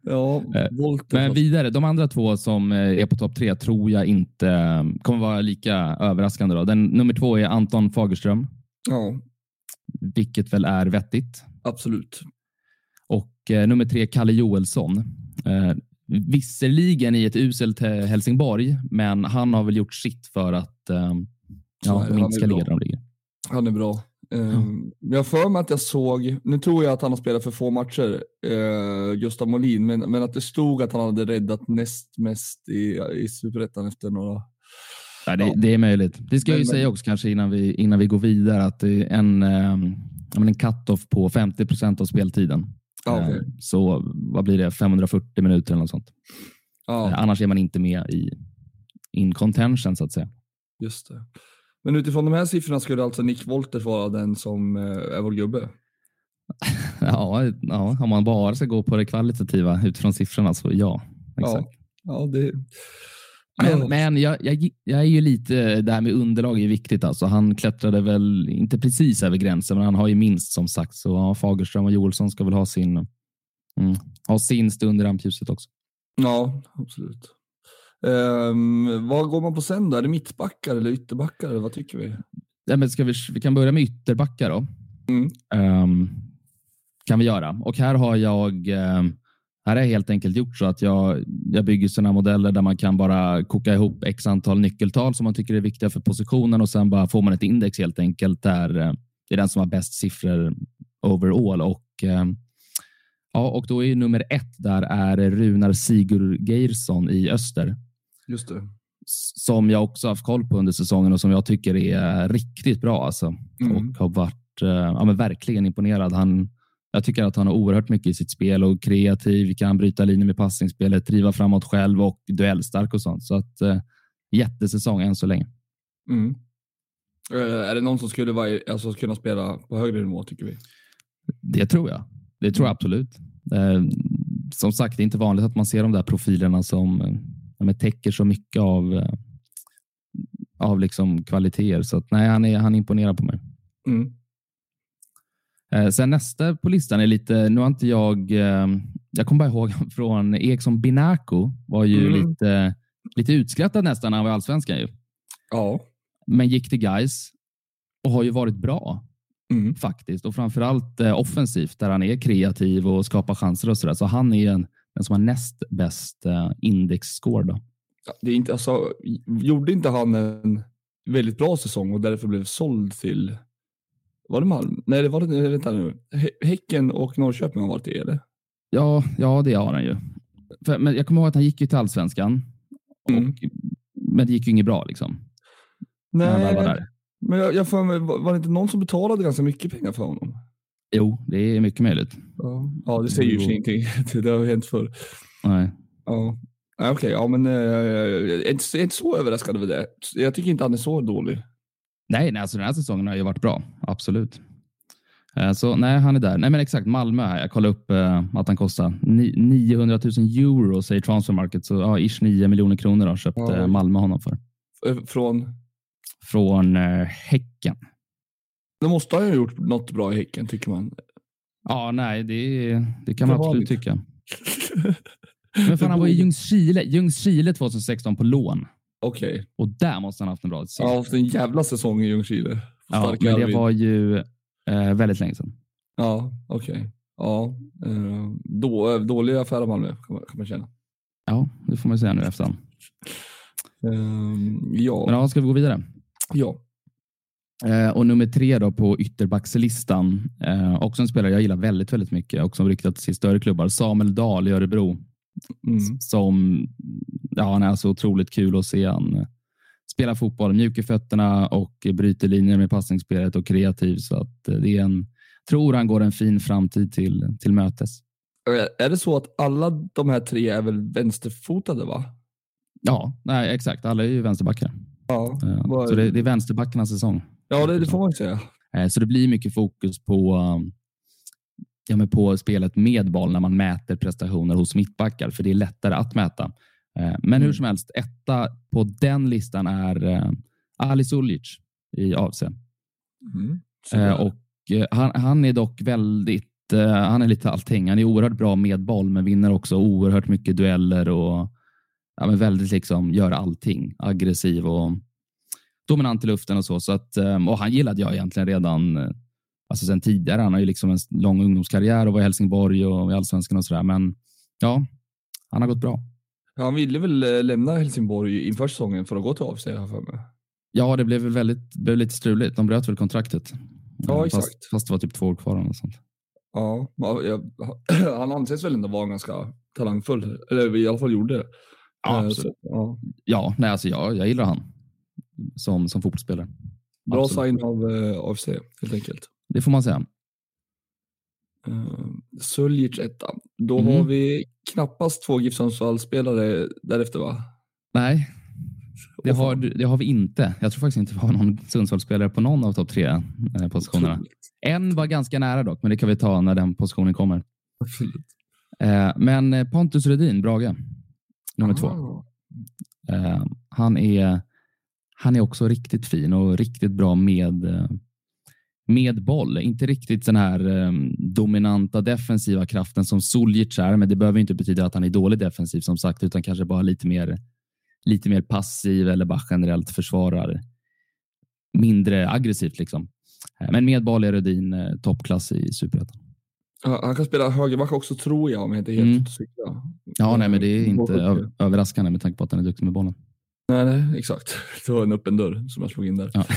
Speaker 1: ja,
Speaker 3: Eh,
Speaker 1: Volter.
Speaker 3: Men vidare, de andra två som eh, är på topp tre tror jag inte eh, kommer vara lika överraskande. Då. Den, nummer två är Anton Fagerström,
Speaker 1: Ja,
Speaker 3: vilket väl är vettigt.
Speaker 1: absolut.
Speaker 3: Och eh, nummer tre, Kalle Joelsson. Eh, visserligen i ett uselt eh, Helsingborg, men han har väl gjort sitt för att eh, ja, de inte ska ligga där de ligger.
Speaker 1: Han är bra. Um, Jag har för mig att jag såg, nu tror jag att han har spelat för få matcher, uh, Gustav Molin, men, men att det stod att han hade räddat näst mest i, i Superettan efter några...
Speaker 3: Ja, det,
Speaker 1: Ja.
Speaker 3: det är möjligt. Det ska jag ju
Speaker 1: Men-
Speaker 3: säga också kanske innan vi, innan vi går vidare att det är en, eh, en cut-off på 50 procent av speltiden. Eh, Så vad blir det? 540 minuter eller något sånt.
Speaker 1: ja
Speaker 3: Eh, Annars är man inte med i in contention så att säga.
Speaker 1: just det. Men utifrån de här siffrorna skulle alltså Nick Wolters vara den som eh, är vår gubbe?
Speaker 3: Ja, ja, om man bara ska gå på det kvalitativa utifrån siffrorna så ja. Exakt.
Speaker 1: Ja, ja det...
Speaker 3: Men, men jag, jag, jag är ju lite, det här med underlag är viktigt. Alltså. Han klättrade väl inte precis över gränsen, men han har ju minst som sagt. Så ja, Fagerström och Joelsson ska väl ha sin, mm, ha sin stund i rampljuset också.
Speaker 1: Ja, absolut. Um, vad går man på sen då? Är det mittbackar eller ytterbackar? Eller vad tycker vi?
Speaker 3: Ja, men ska vi, vi kan börja med ytterbackar då.
Speaker 1: Mm.
Speaker 3: Ehm, kan vi göra. Och här har jag ehm, här har jag helt enkelt gjort så att jag, jag bygger sådana modeller där man kan bara koka ihop x antal nyckeltal som man tycker är viktiga för positionen och sen bara får man ett index helt enkelt där eh, det är den som har bäst siffror overall. Och, ehm, ja, och då är nummer ett där är Runar Sigurgeirsson i Öster
Speaker 1: Just det.
Speaker 3: som jag också haft koll på under säsongen och som jag tycker är riktigt bra. Alltså.
Speaker 1: Mm.
Speaker 3: Och har varit eh, ja, men verkligen imponerad. Han, jag tycker att han har oerhört mycket i sitt spel och kreativ, kan bryta linjer med passningsspelet, driva framåt själv och duellstark och sånt. Så att eh, jättesäsong än så länge.
Speaker 1: Mm. Eh, är det någon som skulle vara, alltså, kunna spela på högre nivå tycker vi?
Speaker 3: Det tror jag. Det tror jag absolut. Eh, som sagt, det är inte vanligt att man ser de där profilerna som eh, täcker så mycket av, eh, av liksom kvaliteter. Så att, nej, han, är, han imponerar på mig.
Speaker 1: Mm.
Speaker 3: Eh, sen nästa på listan är lite, nu har inte jag, eh, jag kommer bara ihåg från Eriksson Binako var ju
Speaker 1: Mm.
Speaker 3: lite, lite utskrattad nästan när han var i allsvenskan ju.
Speaker 1: Ja.
Speaker 3: Men gick till guys och har ju varit bra
Speaker 1: Mm.
Speaker 3: faktiskt och framförallt eh, offensivt där han är kreativ och skapar chanser och sådär. Så han är en, den som har näst bäst indexscore då.
Speaker 1: Ja, Det är inte, alltså, gjorde inte han en väldigt bra säsong och därför blev såld till, var det Malmö? Nej, det var det, vänta nu. Hä- Häcken och Norrköping har varit det, eller?
Speaker 3: Ja, ja, det har han ju. För, men jag kommer ihåg att han gick ju till allsvenskan,
Speaker 1: Mm.
Speaker 3: och, men det gick ju inget bra liksom.
Speaker 1: Nej,
Speaker 3: där.
Speaker 1: men jag, jag får mig, var det inte någon som betalade ganska mycket pengar för honom?
Speaker 3: Jo, det är mycket möjligt.
Speaker 1: Ja, ja det säger ju ingenting. Det, har hänt förr.
Speaker 3: Nej.
Speaker 1: Ja. Okej, ja men eh, jag är inte, jag är inte så överraskad över det. Jag tycker inte han är så dålig.
Speaker 3: Nej, nej alltså den här säsongen har ju varit bra. Absolut. Eh, Så nej, han är där. Nej, men exakt. Malmö. Jag kollade upp eh, att han kostar ni- 900 000 euro säger Transfermarket. Så ja, ish 9 miljoner kronor har köpt
Speaker 1: Ja.
Speaker 3: eh, Malmö honom för.
Speaker 1: Från,
Speaker 3: Från eh, Häcken.
Speaker 1: då måste han ju ha gjort något bra i Häcken tycker man.
Speaker 3: Ja, nej, det, det kan man
Speaker 1: För
Speaker 3: absolut tycka. Men fan, han var i Ljungskile, Ljungskile 2016 på lån
Speaker 1: Okej,
Speaker 3: och där måste han ha haft en bra säsong.
Speaker 1: har haft en jävla säsong i Ljungskile.
Speaker 3: Ja, men det var ju eh, väldigt länge sedan.
Speaker 1: Ja, okej. Ja, eh, då, dålig affär av Malmö kan man, kan man känna.
Speaker 3: Ja, det får man säga nu efterhand.
Speaker 1: Ehm, ja,
Speaker 3: Men ja, ska vi gå vidare?
Speaker 1: ja.
Speaker 3: Eh, och nummer tre då på ytterbackslistan, eh, också en spelare jag gillar väldigt, väldigt mycket och som ryktats till större klubbar, Samuel Dahl i Örebro.
Speaker 1: Mm.
Speaker 3: Som, ja, han är så otroligt kul att se. Han eh, spelar fotboll, mjuk i fötterna och bryter linjer med passningsspelet och kreativ. Så att eh, det är en, tror han går en fin framtid till, till mötes.
Speaker 1: Är det så att alla de här tre är väl vänsterfotade? va?
Speaker 3: Ja, nej, exakt. Alla är ju vänsterbackar.
Speaker 1: Ja,
Speaker 3: Eh,
Speaker 1: vad-
Speaker 3: Så det, det är vänsterbackarnas säsong.
Speaker 1: ja det, det får man säga.
Speaker 3: Så det blir mycket fokus på, um, ja, men på spelet med boll när man mäter prestationer hos mittbackar, för det är lättare att mäta. Eh, Men hur
Speaker 1: Mm.
Speaker 3: som helst, etta på den listan är eh, Ali Suljic i AFC.
Speaker 1: Mm.
Speaker 3: Eh, Och han, han är dock väldigt, han är lite allting. Han är oerhört bra med boll, men vinner också oerhört mycket dueller och ja, men väldigt liksom gör allting. Aggressiv och dominant i luften och så. så att, och han gillade jag egentligen redan alltså sen tidigare. Han har ju liksom en lång ungdomskarriär och var i Helsingborg och i allsvenskan och sådär. Men ja, han har gått bra.
Speaker 1: Han ville väl eh, lämna Helsingborg inför säsongen för att gå till AFC har för mig.
Speaker 3: Ja, det blev väl väldigt, blev lite struligt. De bröt väl kontraktet.
Speaker 1: Ja,
Speaker 3: Eh,
Speaker 1: exakt.
Speaker 3: Fast, fast det var typ två år kvar. något sånt.
Speaker 1: Ja, ja, jag, han anses väl ändå vara ganska talangfull, eller i alla fall gjorde det.
Speaker 3: Ja,
Speaker 1: Eh,
Speaker 3: absolut.
Speaker 1: så, ja.
Speaker 3: Ja, nej, alltså jag, jag gillar han som, som fotbollsspelare.
Speaker 1: Bra
Speaker 3: Absolut.
Speaker 1: sign av eh, AFC helt enkelt.
Speaker 3: Det får man säga.
Speaker 1: Uh, Suljic etta. Då
Speaker 3: Mm.
Speaker 1: har vi knappast två GIF Sundsvall-spelare därefter va?
Speaker 3: Nej, det har, det har vi inte. Jag tror faktiskt inte vi har någon Sundsvallsspelare på någon av topp tre eh, positionerna. En var ganska nära dock, men det kan vi ta när den positionen kommer.
Speaker 1: Absolut.
Speaker 3: Eh, Men eh, Pontus Rudin, Brage, nummer två.
Speaker 1: Ah.
Speaker 3: Eh, Han är, han är också riktigt fin och riktigt bra med, med boll. Inte riktigt den här eh, dominanta defensiva kraften som Suljic är, men det behöver inte betyda att han är dålig defensiv som sagt, utan kanske bara lite mer, lite mer passiv eller bara generellt försvarar mindre aggressivt. Liksom. Eh, Men med boll är Rudin eh, toppklass i superettan.
Speaker 1: Ja, Han kan spela högerback också tror jag om jag inte helt
Speaker 3: Mm.
Speaker 1: cyklar.
Speaker 3: Ja, nej, men det är inte
Speaker 1: båda-
Speaker 3: ö- överraskande med tanke på att han är duktig med bollen.
Speaker 1: Nej, nej, exakt. Det var en öppen dörr som jag slog in där.
Speaker 3: Ja.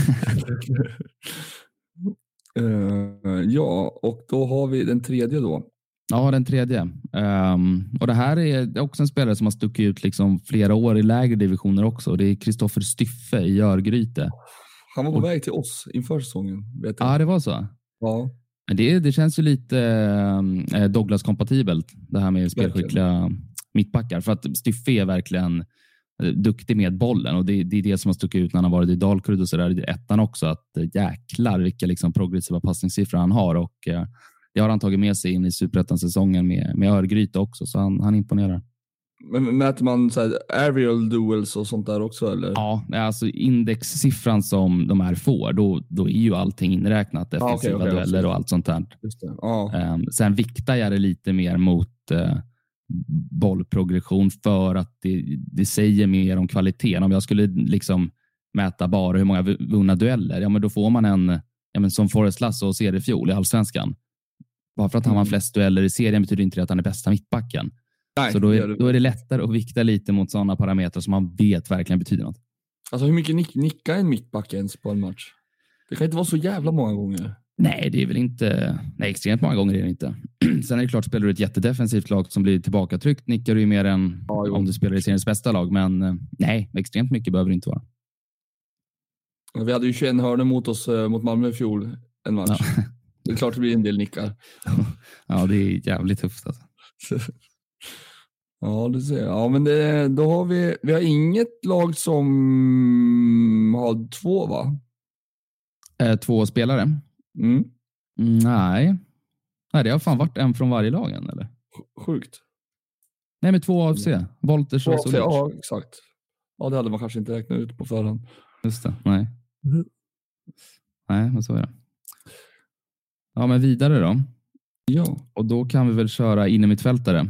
Speaker 1: Eh, ja, och då har vi den tredje då.
Speaker 3: Ja, den tredje. Ehm, och Det här är också en spelare som har stuckit ut liksom flera år i lägre divisioner också. Det är Kristoffer Styffe i Örgryte.
Speaker 1: Han var på
Speaker 3: Och-
Speaker 1: väg till oss inför säsongen.
Speaker 3: Ja, det var så.
Speaker 1: ja.
Speaker 3: Det, det känns ju lite eh, Douglas-kompatibelt, det här med spelskickliga mittbackar. För att Styffe är verkligen duktig med bollen och det, det är det som har stuckit ut när han har varit i Dalkurd och sådär i ettan också. Att eh, jäklar vilka liksom progressiva passningssiffror han har och eh, det har han tagit med sig in i superettan-säsongen med, med Örgryte också, så han, han imponerar.
Speaker 1: Men mäter man så här aerial duels och sånt där också eller?
Speaker 3: Ja, alltså indexsiffran som de här får, då, då är ju allting inräknat.
Speaker 1: Okej,
Speaker 3: Defensiva
Speaker 1: okej,
Speaker 3: dueller
Speaker 1: absolut.
Speaker 3: och allt sånt där. Um, sen viktar jag det lite mer mot uh, bollprogression för att det, det säger mer om kvaliteten. Om jag skulle liksom mäta bara hur många vu- vunna dueller, ja, men då får man en, ja, men som Forrest Lasso och ser i fjol i allsvenskan. Bara för att han
Speaker 1: Mm.
Speaker 3: har flest dueller i serien betyder inte det att han är bästa mittbacken.
Speaker 1: Nej,
Speaker 3: Så då är, då är det lättare att vikta lite mot sådana parametrar som man vet verkligen betyder något.
Speaker 1: Alltså hur mycket nick, nickar en mittback ens på en match? Det kan inte vara så jävla många gånger.
Speaker 3: Nej, det är väl inte... Nej, extremt många gånger är det inte. Sen är det klart, spelar du ett jättedefensivt lag som blir tillbakatryckt nickar du ju mer än
Speaker 1: Ja,
Speaker 3: om du spelar i seriens bästa lag. Men eh, nej, extremt mycket behöver det inte vara.
Speaker 1: Vi hade ju 21 hörnor mot oss eh, mot Malmö i fjol, en match.
Speaker 3: Ja.
Speaker 1: Det är klart det blir en del nickar.
Speaker 3: Ja, det är jävligt tufft. Alltså.
Speaker 1: Ja, du ser. Ja, men det, då har vi, vi har inget lag som har två va?
Speaker 3: Eh, två spelare?
Speaker 1: Mm.
Speaker 3: Mm, nej. nej, det har fan varit en från varje lag än, eller?
Speaker 1: Sj- Sjukt.
Speaker 3: Nej, med två AFC. Wolters
Speaker 1: Två
Speaker 3: och Solic.
Speaker 1: ja, exakt. Ja, det hade man kanske inte räknat ut på förhand.
Speaker 3: Just det. Nej.
Speaker 1: Mhm.
Speaker 3: Nej, men så är det. Ja, men vidare då.
Speaker 1: Ja.
Speaker 3: Och då kan vi väl köra innermittfältare.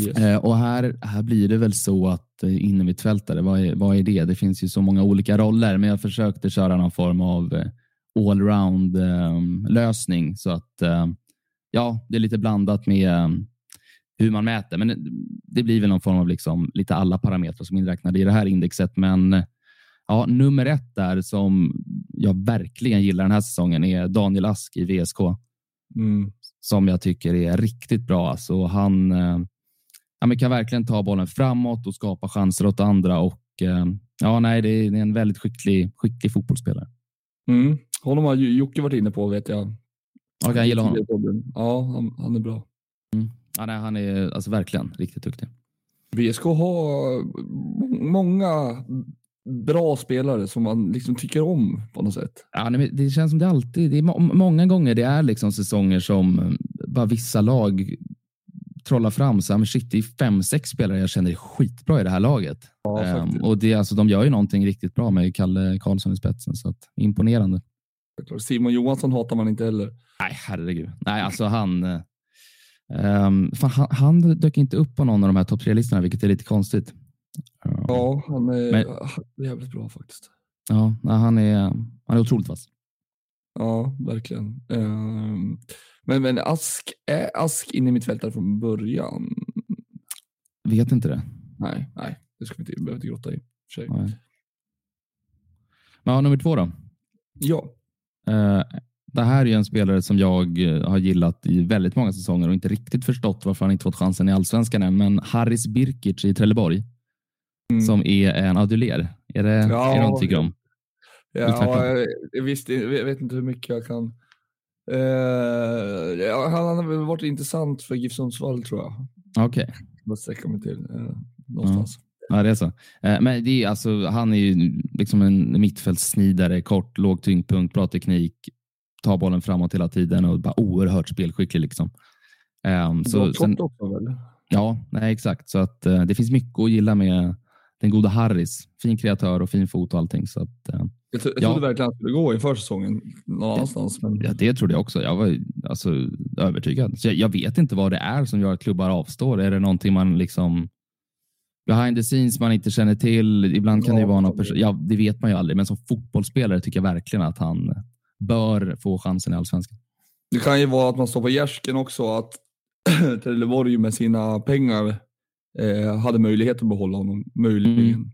Speaker 1: Yes.
Speaker 3: Eh, och här, här blir det väl så att eh, innermittfältare, vad är, vad är det? Det finns ju så många olika roller, men jag försökte köra någon form av eh, allround eh, lösning så att eh, ja, det är lite blandat med eh, hur man mäter, men det blir väl någon form av liksom lite alla parametrar som inräknade i det här indexet. Men ja, nummer ett där som jag verkligen gillar den här säsongen är Daniel Ask i VSK.
Speaker 1: Mm.
Speaker 3: Som jag tycker är riktigt bra. Alltså, han ja, kan verkligen ta bollen framåt och skapa chanser åt andra. Och, ja, nej, det är en väldigt skicklig, skicklig fotbollsspelare.
Speaker 1: Mm. Honom har Jocke varit inne på vet jag.
Speaker 3: Ja, jag gillar honom.
Speaker 1: Ja, han, han är bra.
Speaker 3: Mm. Ja, nej, han är alltså verkligen riktigt duktig.
Speaker 1: VSK har många bra spelare som man liksom tycker om på något sätt.
Speaker 3: Ja, det känns som det alltid, det är många gånger det är liksom säsonger som bara vissa lag trollar fram. Så, men shit, det är fem, sex spelare jag känner är skitbra i det här laget. Ja, um, och det, alltså, de gör ju någonting riktigt bra med Kalle Karlsson i spetsen, så att, imponerande.
Speaker 1: Simon Johansson hatar man inte heller.
Speaker 3: Nej, herregud. Nej, alltså han, um, fan, han, han dök inte upp på någon av de här topp tre-listorna, vilket är lite konstigt.
Speaker 1: Ja, han är Men, jävligt bra faktiskt.
Speaker 3: Ja, han är, han är otroligt vass.
Speaker 1: Ja, verkligen. Um, men, men Ask, är Ask inne i mittfältare från början?
Speaker 3: Vet inte det.
Speaker 1: Nej, nej, det ska vi inte, behöva inte grotta i. För
Speaker 3: Men ja, nummer två då?
Speaker 1: Ja.
Speaker 3: Uh, det här är en spelare som jag eh, har gillat i väldigt många säsonger och inte riktigt förstått varför han inte fått chansen i allsvenskan än. Men Harris Birkic i Trelleborg mm. som är en aduler. Är det, ja, är det någon tycker om?
Speaker 1: Ja, jag, visst, jag vet inte hur mycket jag kan. Uh, han har väl varit intressant för GIF Sundsvall tror jag.
Speaker 3: Okej. Okay.
Speaker 1: Jag sträcka mig till uh, någonstans.
Speaker 3: Mm. Ja, det är så. Uh, men det är alltså, han är ju liksom en mittfältssnidare, kort, låg tyngdpunkt, bra teknik, tar bollen framåt hela tiden och bara oerhört spelskicklig. Liksom.
Speaker 1: Um, så, sen, också väl?
Speaker 3: Ja, nej, exakt. Så att, uh, det finns mycket att gilla med den goda Harris. Fin kreatör och fin fot och allting. Så att, uh,
Speaker 1: jag, jag ja. trodde verkligen att han skulle gå inför säsongen någon annanstans. Men...
Speaker 3: Ja, det trodde jag också. Jag var alltså, övertygad. Så jag, jag, vet inte vad det är som gör att klubbar avstår. Är det någonting man liksom behind the scenes man inte känner till? Ibland kan ja, det vara något. Ja, det vet man ju aldrig, men som fotbollsspelare tycker jag verkligen att han bör få chansen i allsvenskan.
Speaker 1: Det kan ju vara att man står på gärsken också, att Trelleborg med sina pengar eh, hade möjlighet att behålla honom. Möjligen. Mm.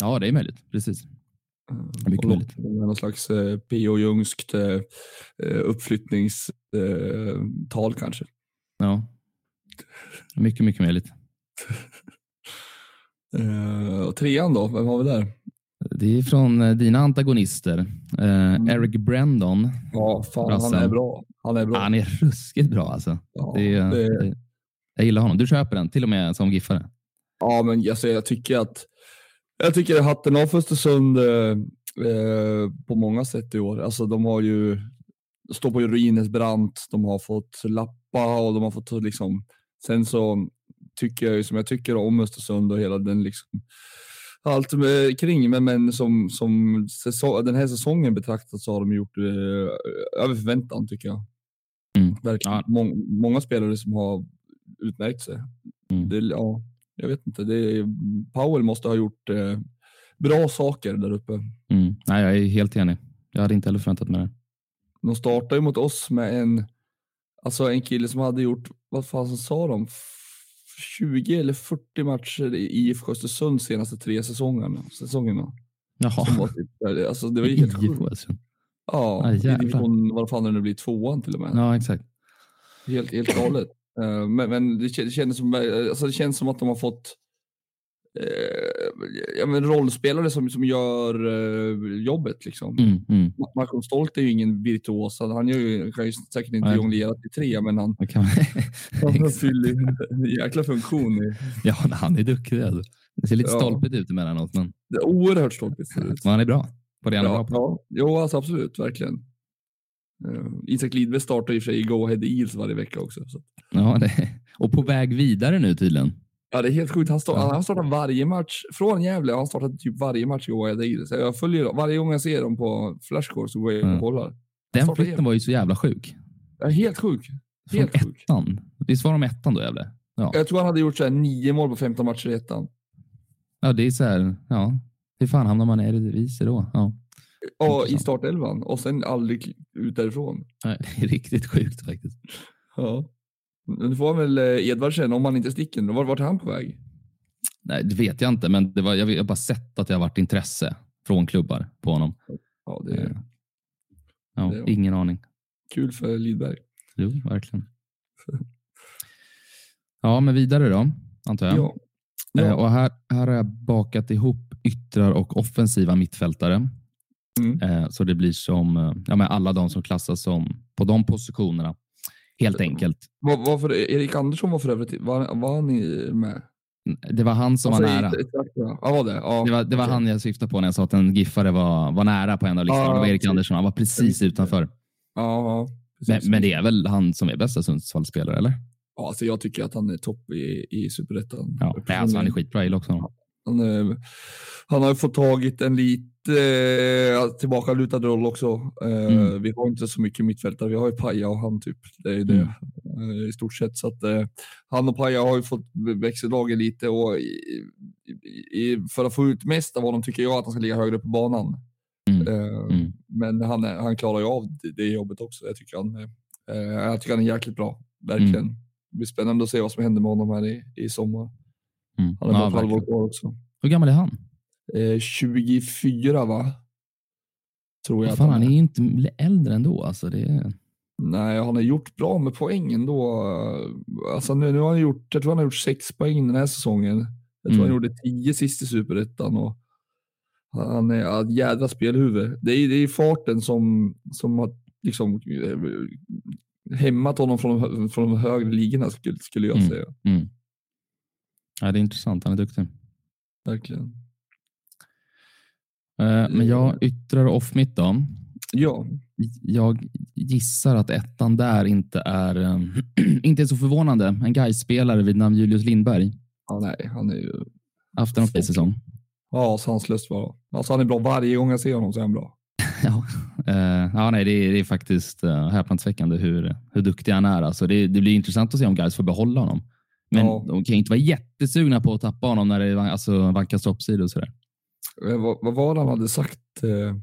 Speaker 3: Ja, det är möjligt. Precis.
Speaker 1: Eh, Mycket möjligt. Någon slags eh, P.O. Ljungskt eh, eh uppflyttningstal eh, kanske.
Speaker 3: Ja, mycket, mycket möjligt.
Speaker 1: Eh, och trean då, vem har vi där?
Speaker 3: Det är från eh, dina antagonister. Eh, mm. Eric Brandon.
Speaker 1: Ja, fan, han är bra. Han är bra.
Speaker 3: Han är ruskigt bra alltså. Ja, det, det... Jag gillar honom. Du köper den, till och med som giffare.
Speaker 1: Ja, men alltså, jag tycker att jag tycker hatten av för Östersund eh, på många sätt i år. Alltså, de har ju står på ruinens brant. De har fått lappa och de har fått liksom. Sen så tycker jag ju som jag tycker om Östersund och hela den liksom allt med, kring, men, men som, som säsong, den här säsongen betraktat så har de gjort eh, över förväntan tycker jag. Mm. Verkligen. Ja. Må, många spelare som har utmärkt sig. Mm. Det, ja, jag vet inte. Det, Powell måste ha gjort eh, bra saker där uppe.
Speaker 3: Mm. Nej, jag är helt enig. Jag hade inte heller förväntat mig det.
Speaker 1: De startade mot oss med en, alltså en kille som hade gjort, vad fan sa de, 20 eller 40 matcher i IFK Östersund senaste tre säsongerna. säsongerna.
Speaker 3: Jaha.
Speaker 1: Var typ, alltså, det var ju helt sjukt. Ja, ah, i division, vad fan det nu blir, tvåan till och med.
Speaker 3: Ja, exakt.
Speaker 1: Helt, helt galet. Uh, men, men det, det, känns som, alltså, det känns som att de har fått ja, men rollspelare som, som gör uh, jobbet. Liksom.
Speaker 3: Mm, mm.
Speaker 1: Malcolm Stolt är ju ingen virtuos. Han gör ju, kan ju säkert inte jonglera till tre, men han, han fyller en jäkla funktion. I...
Speaker 3: Ja, han är duktig. Alltså. Det ser lite ja. stolpigt ut emellanåt. Men...
Speaker 1: Det är oerhört stolpigt. Men
Speaker 3: han är bra på det han
Speaker 1: ja,
Speaker 3: är bra
Speaker 1: på. Ja, jo, alltså, absolut, verkligen. Uh, Isak Lidberg startar i och för sig i Go Ahead Eels varje vecka också. Så.
Speaker 3: Ja, det, och på väg vidare nu tydligen.
Speaker 1: Ja, det är helt sjukt. Han, start, han startar varje match från Gävle. Han startar typ varje match i Ahead Eels. Jag följer varje gång jag ser dem på Flashcore så går jag och kollar.
Speaker 3: Den flytten var ju så jävla sjuk.
Speaker 1: Ja, helt sjuk. Helt
Speaker 3: från sjuk. ettan. Visst var de ettan då Gävle?
Speaker 1: Ja. Jag tror han hade gjort så här nio mål på 15 matcher i ettan.
Speaker 3: Ja, det är så här. Ja, hur fan hamnar man i Eredivisie då? Ja.
Speaker 1: Ja, i startelvan och sen aldrig ut därifrån.
Speaker 3: Nej, det är riktigt sjukt faktiskt.
Speaker 1: Ja. Nu får väl eh, Edvardsen, om han inte sticker, vart, är han på väg?
Speaker 3: Nej, det vet jag inte, men det var, jag har bara sett att det har varit intresse från klubbar på honom.
Speaker 1: Ja, det
Speaker 3: Eh, Ja,
Speaker 1: det
Speaker 3: ingen aning.
Speaker 1: kul för Lidberg.
Speaker 3: Jo, verkligen. Ja, men vidare då, antar jag.
Speaker 1: Ja.
Speaker 3: Eh,
Speaker 1: Ja.
Speaker 3: Och här, här har jag bakat ihop yttrar och offensiva mittfältare.
Speaker 1: Mm.
Speaker 3: Så det blir som ja, men alla de som klassas som på de positionerna. Helt enkelt.
Speaker 1: Var, varför, Erik Andersson var för övrigt, var, var han i- med?
Speaker 3: Det var han som var
Speaker 1: Alltså, i-
Speaker 3: nära.
Speaker 1: Exakt, ja. Ja, var det? Ja,
Speaker 3: Det var, det var
Speaker 1: okej.
Speaker 3: han jag syftade på när jag sa att en giffare var, var nära på en av listorna. Det var Erik
Speaker 1: precis.
Speaker 3: Andersson. Han var precis utanför.
Speaker 1: Ja, ja.
Speaker 3: Men,
Speaker 1: precis.
Speaker 3: men det är väl han som är bästa Sundsvallsspelare, eller?
Speaker 1: Ja, alltså jag tycker att han är topp i, i superettan.
Speaker 3: Ja, alltså, han är skitbra. Jag gillar också honom.
Speaker 1: Han, eh, han har ju fått tagit en lite eh, tillbakalutad roll också. Eh,
Speaker 3: Mm.
Speaker 1: Vi har inte så mycket mittfältare. Vi har ju Paja och han typ. Det är det
Speaker 3: Mm.
Speaker 1: eh, i stort sett. Så att, eh, han och Paja har ju fått växeldraget lite och i, i, för att få ut mest av honom tycker jag att han ska ligga högre på banan.
Speaker 3: Mm.
Speaker 1: Eh,
Speaker 3: Mm.
Speaker 1: Men han, han klarar ju av det, det jobbet också. Jag tycker han, eh, jag tycker han är jäkligt bra. Verkligen.
Speaker 3: Mm.
Speaker 1: Det blir spännande att se vad som händer med honom här i, i sommar.
Speaker 3: Mm.
Speaker 1: Han bara
Speaker 3: Ja,
Speaker 1: ett halvår kvar också.
Speaker 3: Hur gammal är han?
Speaker 1: Eh, 24 va? Tror jag.
Speaker 3: Fan,
Speaker 1: han är.
Speaker 3: inte äldre ändå. Alltså, det är...
Speaker 1: Nej, han har gjort bra med poängen då. Alltså nu, nu har han gjort, jag tror han har gjort sex poäng den här säsongen. Jag tror
Speaker 3: Mm.
Speaker 1: han gjorde tio sist i superettan. Och han är ett jädra spelhuvud. Det är, det är farten som, som har liksom eh, hämmat honom från, från de högre ligorna skulle, skulle jag
Speaker 3: Mm.
Speaker 1: säga.
Speaker 3: Mm. Ja, det är intressant. Han är duktig.
Speaker 1: Verkligen.
Speaker 3: Eh, Men jag yttrar off mitt då.
Speaker 1: Ja,
Speaker 3: Jag gissar att ettan där inte är, eh, inte är så förvånande. En Gais-spelare vid namn Julius Lindberg.
Speaker 1: ja nej, han är ju
Speaker 3: Haft en okej säsong.
Speaker 1: ja, sanslöst bra. Alltså han är bra varje gång jag ser honom så är han bra.
Speaker 3: Ja, eh, ja nej, det, är, det är faktiskt uh, häpnadsväckande hur, hur duktig han är. Alltså det, det blir intressant att se om Gais får behålla honom. Men
Speaker 1: Ja.
Speaker 3: de kan ju inte vara jättesugna på att tappa honom när det alltså, vankas toppsidor och sådär.
Speaker 1: Eh, vad, vad var det han hade sagt? Eh,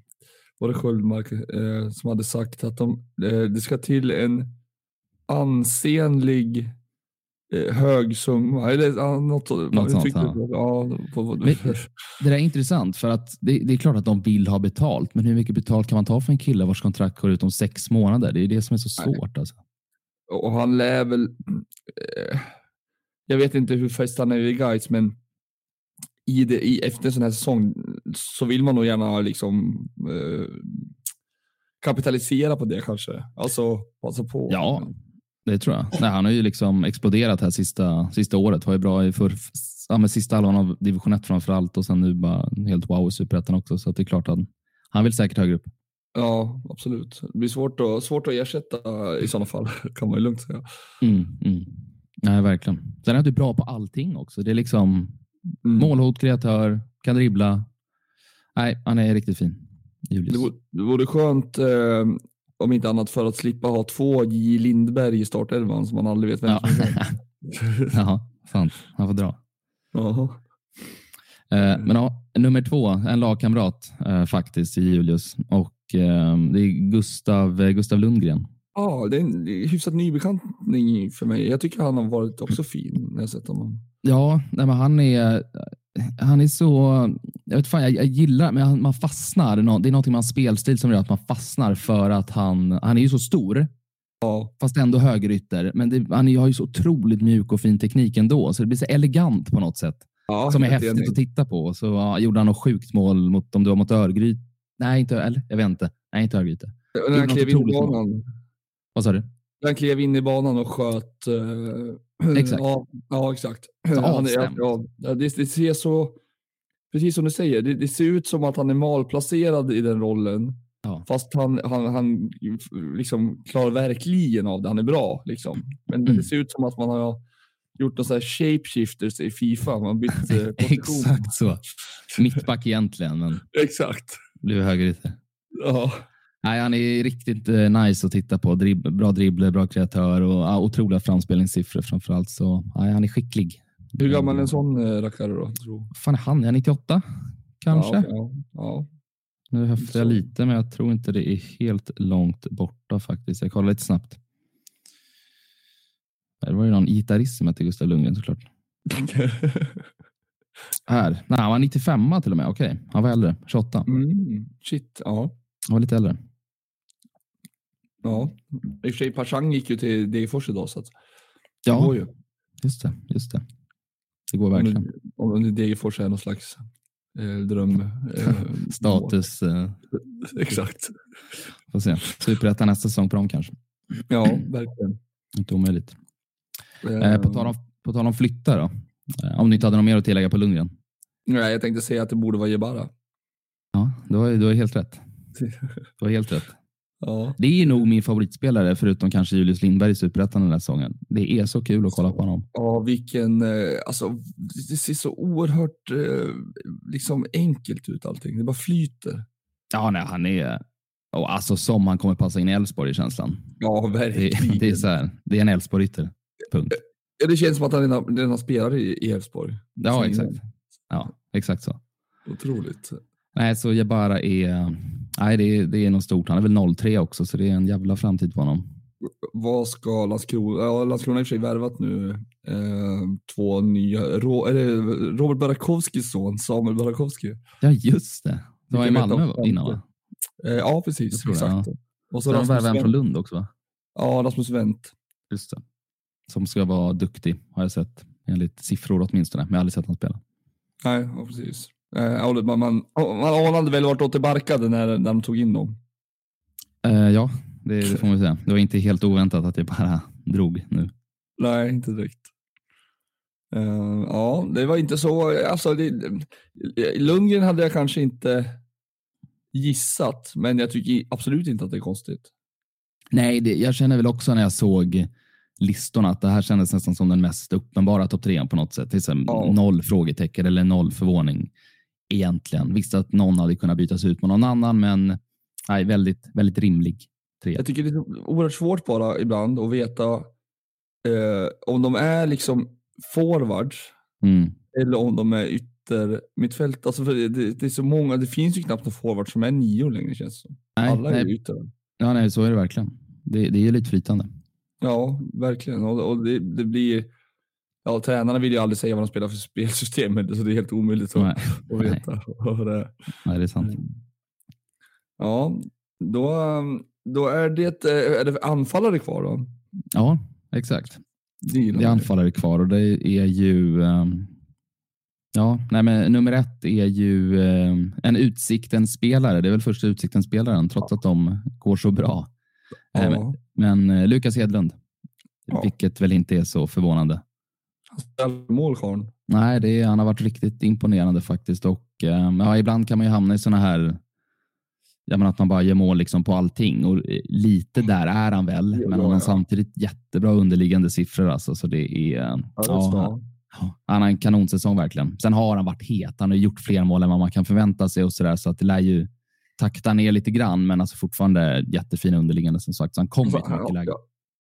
Speaker 1: var det Sköldmark eh, som hade sagt att de, eh, det ska till en ansenlig eh, hög summa? Eller något,
Speaker 3: Något sånt, ja.
Speaker 1: det. ja. på,
Speaker 3: Men- Det där är intressant för att det, det är klart att de vill ha betalt, men hur mycket betalt kan man ta för en kille vars kontrakt går ut om sex månader? Det är det som är så
Speaker 1: Nej.
Speaker 3: svårt. Alltså.
Speaker 1: och han lär väl... Eh, jag vet inte hur fäst han är vid guides, men i det, i, efter en sån här säsong så vill man nog gärna liksom eh, kapitalisera på det kanske. Alltså passa på.
Speaker 3: Ja, det tror jag. Nej, han har ju liksom exploderat här sista, sista året. Var ju bra i för, ja, men sista halvan av division 1 framför allt och sen nu bara helt wow i superettan också. Så det är klart att han vill säkert högre upp.
Speaker 1: Ja, absolut. Det blir svårt att, svårt att ersätta i sådana fall, kan man ju lugnt säga.
Speaker 3: Mm, mm. Nej, verkligen. Sen är du bra på allting också. Det är liksom
Speaker 1: Mm.
Speaker 3: målhot, kreatör, kan dribbla. Nej, han är riktigt fin. Julius.
Speaker 1: Det, vore, det vore skönt, eh, om inte annat för att slippa ha två J. Lindberg i startelvan som man aldrig vet vem
Speaker 3: Ja.
Speaker 1: som är.
Speaker 3: ja, sant. Han får dra.
Speaker 1: Jaha.
Speaker 3: Eh, men ja, nummer två, en lagkamrat eh, faktiskt i Julius och eh, det är Gustav, eh, Gustav Lundgren.
Speaker 1: Ja, det är en hyfsat ny bekantning för mig. Jag tycker han har varit också fin när jag sett honom.
Speaker 3: Ja, nej, men han är han är så, jag vet fan, jag, jag gillar, men man fastnar. Det är någonting med hans spelstil som gör att man fastnar för att han, han är ju så stor,
Speaker 1: Ja,
Speaker 3: fast ändå högerytter. Men det, han är- har ju så otroligt mjuk och fin teknik ändå, så det blir så elegant på något sätt.
Speaker 1: ja
Speaker 3: som är häftigt
Speaker 1: enig.
Speaker 3: att titta på. Så ja, gjorde han något sjukt mål mot, om det var mot Örgryte. Nej, inte, eller jag vet inte. Nej, inte Örgryte.
Speaker 1: När han klev in i banan.
Speaker 3: Vad sa du?
Speaker 1: Han klev in i banan och sköt. eh,
Speaker 3: Exakt.
Speaker 1: Ja, ja exakt. Han ja, det, det ser så, precis som du säger, det, det ser ut som att han är malplacerad i den rollen.
Speaker 3: Ja.
Speaker 1: Fast han, han, han liksom klarar verkligen av det. Han är bra. Liksom. Men
Speaker 3: Mm.
Speaker 1: det ser ut som att man har gjort här shapeshifters i Fifa. Man bytt eh, position.
Speaker 3: Exakt så. Mittback egentligen, men
Speaker 1: Exakt.
Speaker 3: blev högerytter.
Speaker 1: Ja.
Speaker 3: Nej, han är riktigt eh, nice att titta på. Drib bra dribbler, bra kreatör och ja, otroliga framspelningssiffror framför allt. Så nej, han är skicklig.
Speaker 1: Hur gammal är en sån eh, rackare då? Tror?
Speaker 3: Fan är han? Är han 98? Kanske?
Speaker 1: Ja, ja, ja.
Speaker 3: Nu höftar jag lite, men jag tror inte det är helt långt borta faktiskt. Jag kollar lite snabbt. Det var ju någon gitarrism till Gustav Lundgren såklart. Här. Nej, han var 95 till och med. Okej, han var äldre. 28.
Speaker 1: Mm. Shit, ja.
Speaker 3: Han var lite äldre.
Speaker 1: Ja. I och för sig, Pashang gick ju till Degerfors idag. Så att, det
Speaker 3: Ja,
Speaker 1: går ju.
Speaker 3: just det. Just det. Det går verkligen.
Speaker 1: Om, om Degerfors är någon slags eh, dröm. Eh,
Speaker 3: Status. Eh,
Speaker 1: Exakt.
Speaker 3: får se. Superettan nästa säsong på dem kanske.
Speaker 1: Ja, verkligen.
Speaker 3: Inte omöjligt. Eh, på, tal om, på tal om flyttar då. Eh, om ni inte hade något mer att tillägga på Lundgren.
Speaker 1: Nej, jag tänkte säga att det borde vara Jebara.
Speaker 3: Ja, du har, du har helt rätt. Du har helt rätt.
Speaker 1: Ja.
Speaker 3: Det är nog min favoritspelare, förutom kanske Julius Lindberg i Superettan den här säsongen. Det är så kul att kolla på honom.
Speaker 1: Ja, vilken, eh, alltså det ser så oerhört eh, liksom enkelt ut allting. Det bara flyter.
Speaker 3: Ja, nej, han är... Och alltså som han kommer passa in i Elfsborg i känslan.
Speaker 1: Ja,
Speaker 3: Det,
Speaker 1: verkligen.
Speaker 3: det är så här, det är en Elfsborg-rytter. Punkt.
Speaker 1: Ja, det känns som att han redan, redan spelar i Elfsborg.
Speaker 3: Ja, exakt. Ja, exakt så.
Speaker 1: Otroligt.
Speaker 3: Nej, så Jabara är... Nej, det är, det är nog stort. Han är väl 03 också, så det är en jävla framtid på honom.
Speaker 1: Vad ska Landskrona, ja Landskrona har i och för sig värvat nu eh, två nya, Ro, eller Robert Barakowskis son, Samuel Barakowski.
Speaker 3: Ja, just det. Det var i Malmö innan, va?
Speaker 1: Eh, ja, precis.
Speaker 3: Tror det,
Speaker 1: Exakt. Och så Rasmus
Speaker 3: värvade från. Lund också, va?
Speaker 1: Ja, Rasmus Wendt.
Speaker 3: Just det. Som ska vara duktig, har jag sett. Enligt siffror åtminstone, men jag har aldrig sett honom spela.
Speaker 1: Nej, ja, precis. Eh, man, man, man anade väl vart återbarkade när, när de tog in dem.
Speaker 3: Eh, ja, det, det får man säga. Det var inte helt oväntat att det bara drog nu.
Speaker 1: Nej, inte direkt. Eh, ja, det var inte så. Alltså, det, Lundgren hade jag kanske inte gissat, men jag tycker absolut inte att det är konstigt.
Speaker 3: Nej, det, jag känner väl också när jag såg listorna att det här kändes nästan som den mest uppenbara topp trean på något sätt. Det här
Speaker 1: Ja.
Speaker 3: Noll frågetecken eller noll förvåning egentligen. Visste att någon hade kunnat bytas ut mot någon annan, men nej, väldigt, väldigt rimlig trea.
Speaker 1: Jag tycker det är oerhört svårt bara ibland att veta eh, om de är liksom forwards
Speaker 3: Mm.
Speaker 1: eller om de är ytter mittfält. Alltså det, det, är så många, det finns ju knappt någon forward som är nio längre känns det som.
Speaker 3: Nej,
Speaker 1: Alla är
Speaker 3: nej,
Speaker 1: ytter.
Speaker 3: ja, nej, så är det verkligen. Det, det är lite flytande.
Speaker 1: Ja, verkligen. Och, och det, det blir, ja tränarna vill ju aldrig säga vad de spelar för spelsystem, men så det är helt omöjligt att,
Speaker 3: Nej,
Speaker 1: att veta. är.
Speaker 3: nej, det är sant.
Speaker 1: Ja, då, då är det, eh, är det anfallare kvar då?
Speaker 3: Ja, exakt.
Speaker 1: Det
Speaker 3: Det är anfallare kvar och det är ju... ehm, ja, nej, men nummer ett är ju ehm, en Utsikten-spelare. Det är väl första Utsikten-spelaren, trots att de går så bra.
Speaker 1: Ja,
Speaker 3: Men eh, Lukas Hedlund,
Speaker 1: Ja.
Speaker 3: vilket väl inte är så förvånande.
Speaker 1: Han spelar mål karln.
Speaker 3: Nej, det är, han har varit riktigt imponerande faktiskt. Och, ehm, ja, ibland kan man ju hamna i såna här jag menar att man bara gör mål liksom på allting och eh, lite där är han väl,
Speaker 1: Ja,
Speaker 3: men han har
Speaker 1: ja.
Speaker 3: samtidigt jättebra underliggande siffror. Alltså, så det är,
Speaker 1: Ja, det är
Speaker 3: ja, Han har en kanonsäsong verkligen. Sen har han varit het. Han har gjort fler mål än vad man kan förvänta sig och så där, så att det lär ju takta ner lite grann, men alltså fortfarande jättefina underliggande som sagt. Så han kommer till mycket läge.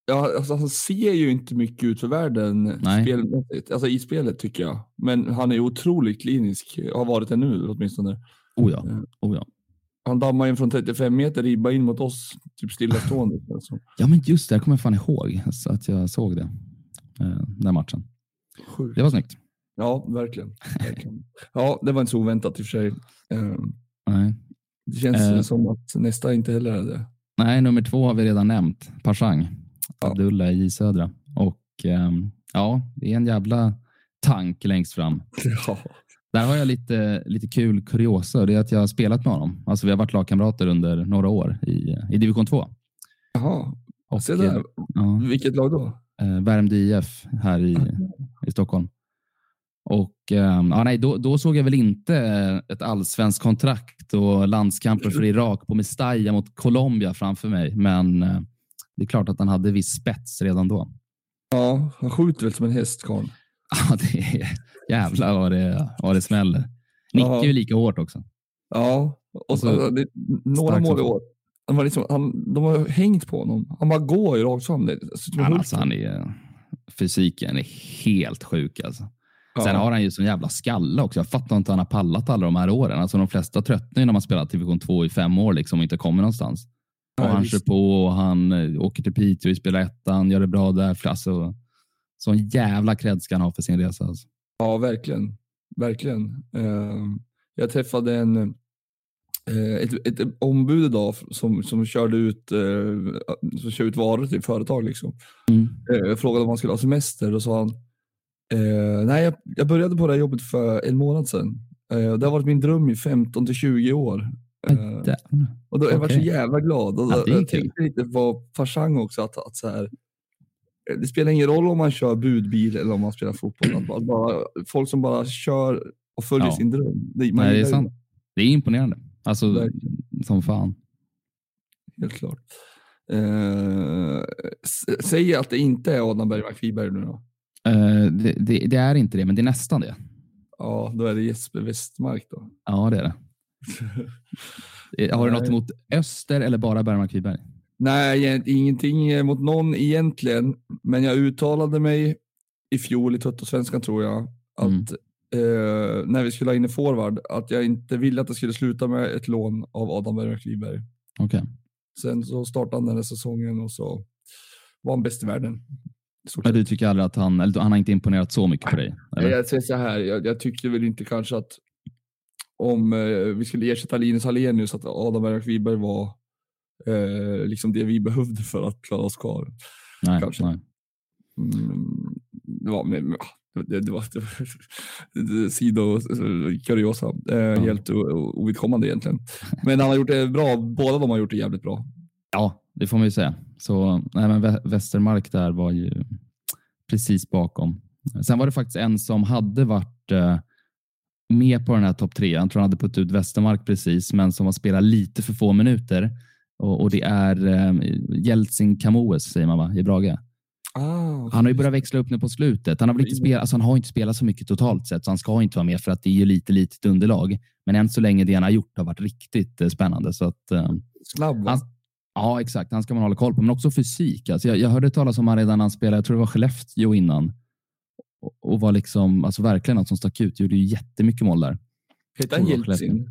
Speaker 1: Ja, alltså, han ser ju inte mycket ut för världen spelmässigt, alltså i spelet tycker jag. Men han är otroligt klinisk, har varit det nu åtminstone.
Speaker 3: Oh ja. Oh ja.
Speaker 1: Han dammar in från 35 meter, ribba in mot oss, typ stillastående. Alltså.
Speaker 3: ja, men just det, jag kommer fan ihåg så att jag såg det. eh, Den matchen.
Speaker 1: Sjukt.
Speaker 3: Det var snyggt.
Speaker 1: Ja, verkligen. verkligen. Ja, det var inte så oväntat i och för sig. Eh,
Speaker 3: Nej.
Speaker 1: Det känns
Speaker 3: Eh.
Speaker 1: som att nästa inte heller är det.
Speaker 3: Nej, nummer två har vi redan nämnt. Pashang. Abdullah i Södra. Och ehm, ja, det är en jävla tank längst fram.
Speaker 1: Ja.
Speaker 3: Där har jag lite, lite kul kuriosa. Det är att jag har spelat med honom. Alltså vi har varit lagkamrater under några år i, i division 2.
Speaker 1: Jaha,
Speaker 3: Och,
Speaker 1: se där.
Speaker 3: Ja,
Speaker 1: Vilket lag då?
Speaker 3: eh, Värmdö IF här i, i Stockholm. Och ehm, ja, nej, då, då såg jag väl inte ett allsvenskt kontrakt och landskamper för Irak på Mestalla mot Colombia framför mig. Men eh, det är klart att han hade viss spets redan då.
Speaker 1: Ja, han skjuter väl som en häst, karln.
Speaker 3: Ja, det är, jävlar vad det, vad det smäller. Nickar ju lika hårt också.
Speaker 1: Ja, och så,
Speaker 3: Alltså,
Speaker 1: det, några mål i år. Han var liksom, han, de har hängt på honom. Han bara går ju rakt fram. Det, alltså,
Speaker 3: Han, alltså, han är, fysiken är helt sjuk. Alltså.
Speaker 1: ja.
Speaker 3: Sen har han ju sån jävla skalle också. Jag fattar inte hur han har pallat alla de här åren. Alltså, de flesta tröttnar ju när man spelat division 2 i fem år liksom, och inte kommer någonstans. Och han kör på och han eh, åker till Piteå och spelar ettan, gör det bra där. Alltså, sån jävla cred ska han ha för sin resa. Alltså.
Speaker 1: Ja, verkligen. verkligen. Eh, jag träffade en, eh, ett, ett ombud idag som, som körde ut, eh, som kör ut varor till företag. Liksom.
Speaker 3: Mm.
Speaker 1: Jag frågade om han skulle ha semester och sa han, nej jag, jag började på det här jobbet för en månad sedan. Det har varit min dröm i 15 till 20 år. Eh, och då, jag var så jävla glad. Och
Speaker 3: Ja,
Speaker 1: då,
Speaker 3: är
Speaker 1: jag tänkte lite på farsang också. Att, att så här, eh, det spelar ingen roll om man kör budbil eller om man spelar fotboll. Att bara, bara, folk som bara kör och följer
Speaker 3: Ja.
Speaker 1: sin dröm. Det,
Speaker 3: Nej, det är sant. Det är imponerande. Alltså,
Speaker 1: Verkligen.
Speaker 3: som fan.
Speaker 1: Helt klart. S- säg att det inte är Adam Bergmark Wiberg nu då.
Speaker 3: Eh, det, det, det är inte det, men det är nästan det.
Speaker 1: Ja, då är det Jesper Westmark då.
Speaker 3: Ja, det är det. Har du något emot Öster eller bara Bergmark Wiberg?
Speaker 1: Nej, ingenting mot någon egentligen. Men jag uttalade mig i fjol i Tuttosvenskan tror jag. Att
Speaker 3: Mm.
Speaker 1: eh, när vi skulle ha in en forward, att jag inte ville att det skulle sluta med ett lån av Adam Bergmark Wiberg.
Speaker 3: Okej.
Speaker 1: Sen så startade han den här säsongen och så var han bäst i världen.
Speaker 3: Men du tycker aldrig att han, eller han har inte imponerat så mycket på dig? Eller?
Speaker 1: Jag säger så här, jag, jag tyckte väl inte kanske att om eh, vi skulle ersätta Linus Hallenius att Adam Bergmark Wiberg var eh, liksom det vi behövde för att klara oss kvar.
Speaker 3: nej,
Speaker 1: kanske.
Speaker 3: nej.
Speaker 1: Mm, det var, men, ja, det, det var, det var det, sido kuriosa. Eh, Helt o- o- ovidkommande egentligen. Men han har gjort det bra. Båda de har gjort det jävligt bra.
Speaker 3: Ja, det får man ju säga. Så nej, men Vä- Westermark där var ju precis bakom. Sen var det faktiskt en som hade varit eh, med på den här topp tre. Jag tror han hade puttat ut Westermark precis, men som har spelat lite för få minuter. Och, och det är eh, Jeltsin Kamoes, säger man va, i Brage.
Speaker 1: Ah,
Speaker 3: Han har ju börjat växla upp nu på slutet. Han har, väl inte spelat, alltså han har inte spelat så mycket totalt sett, så han ska inte vara med för att det är ju lite litet underlag. Men än så länge det han har gjort har varit riktigt eh, spännande. Så att, eh,
Speaker 1: Snabb va?
Speaker 3: han, ja, exakt. Han ska man hålla koll på, men också fysik. Alltså jag, jag hörde talas om han redan när han spelade, jag tror det var Skellefteå innan. Och, var liksom, alltså verkligen något som stack ut. Gjorde ju jättemycket mål där.
Speaker 1: Heter han Jeltsin?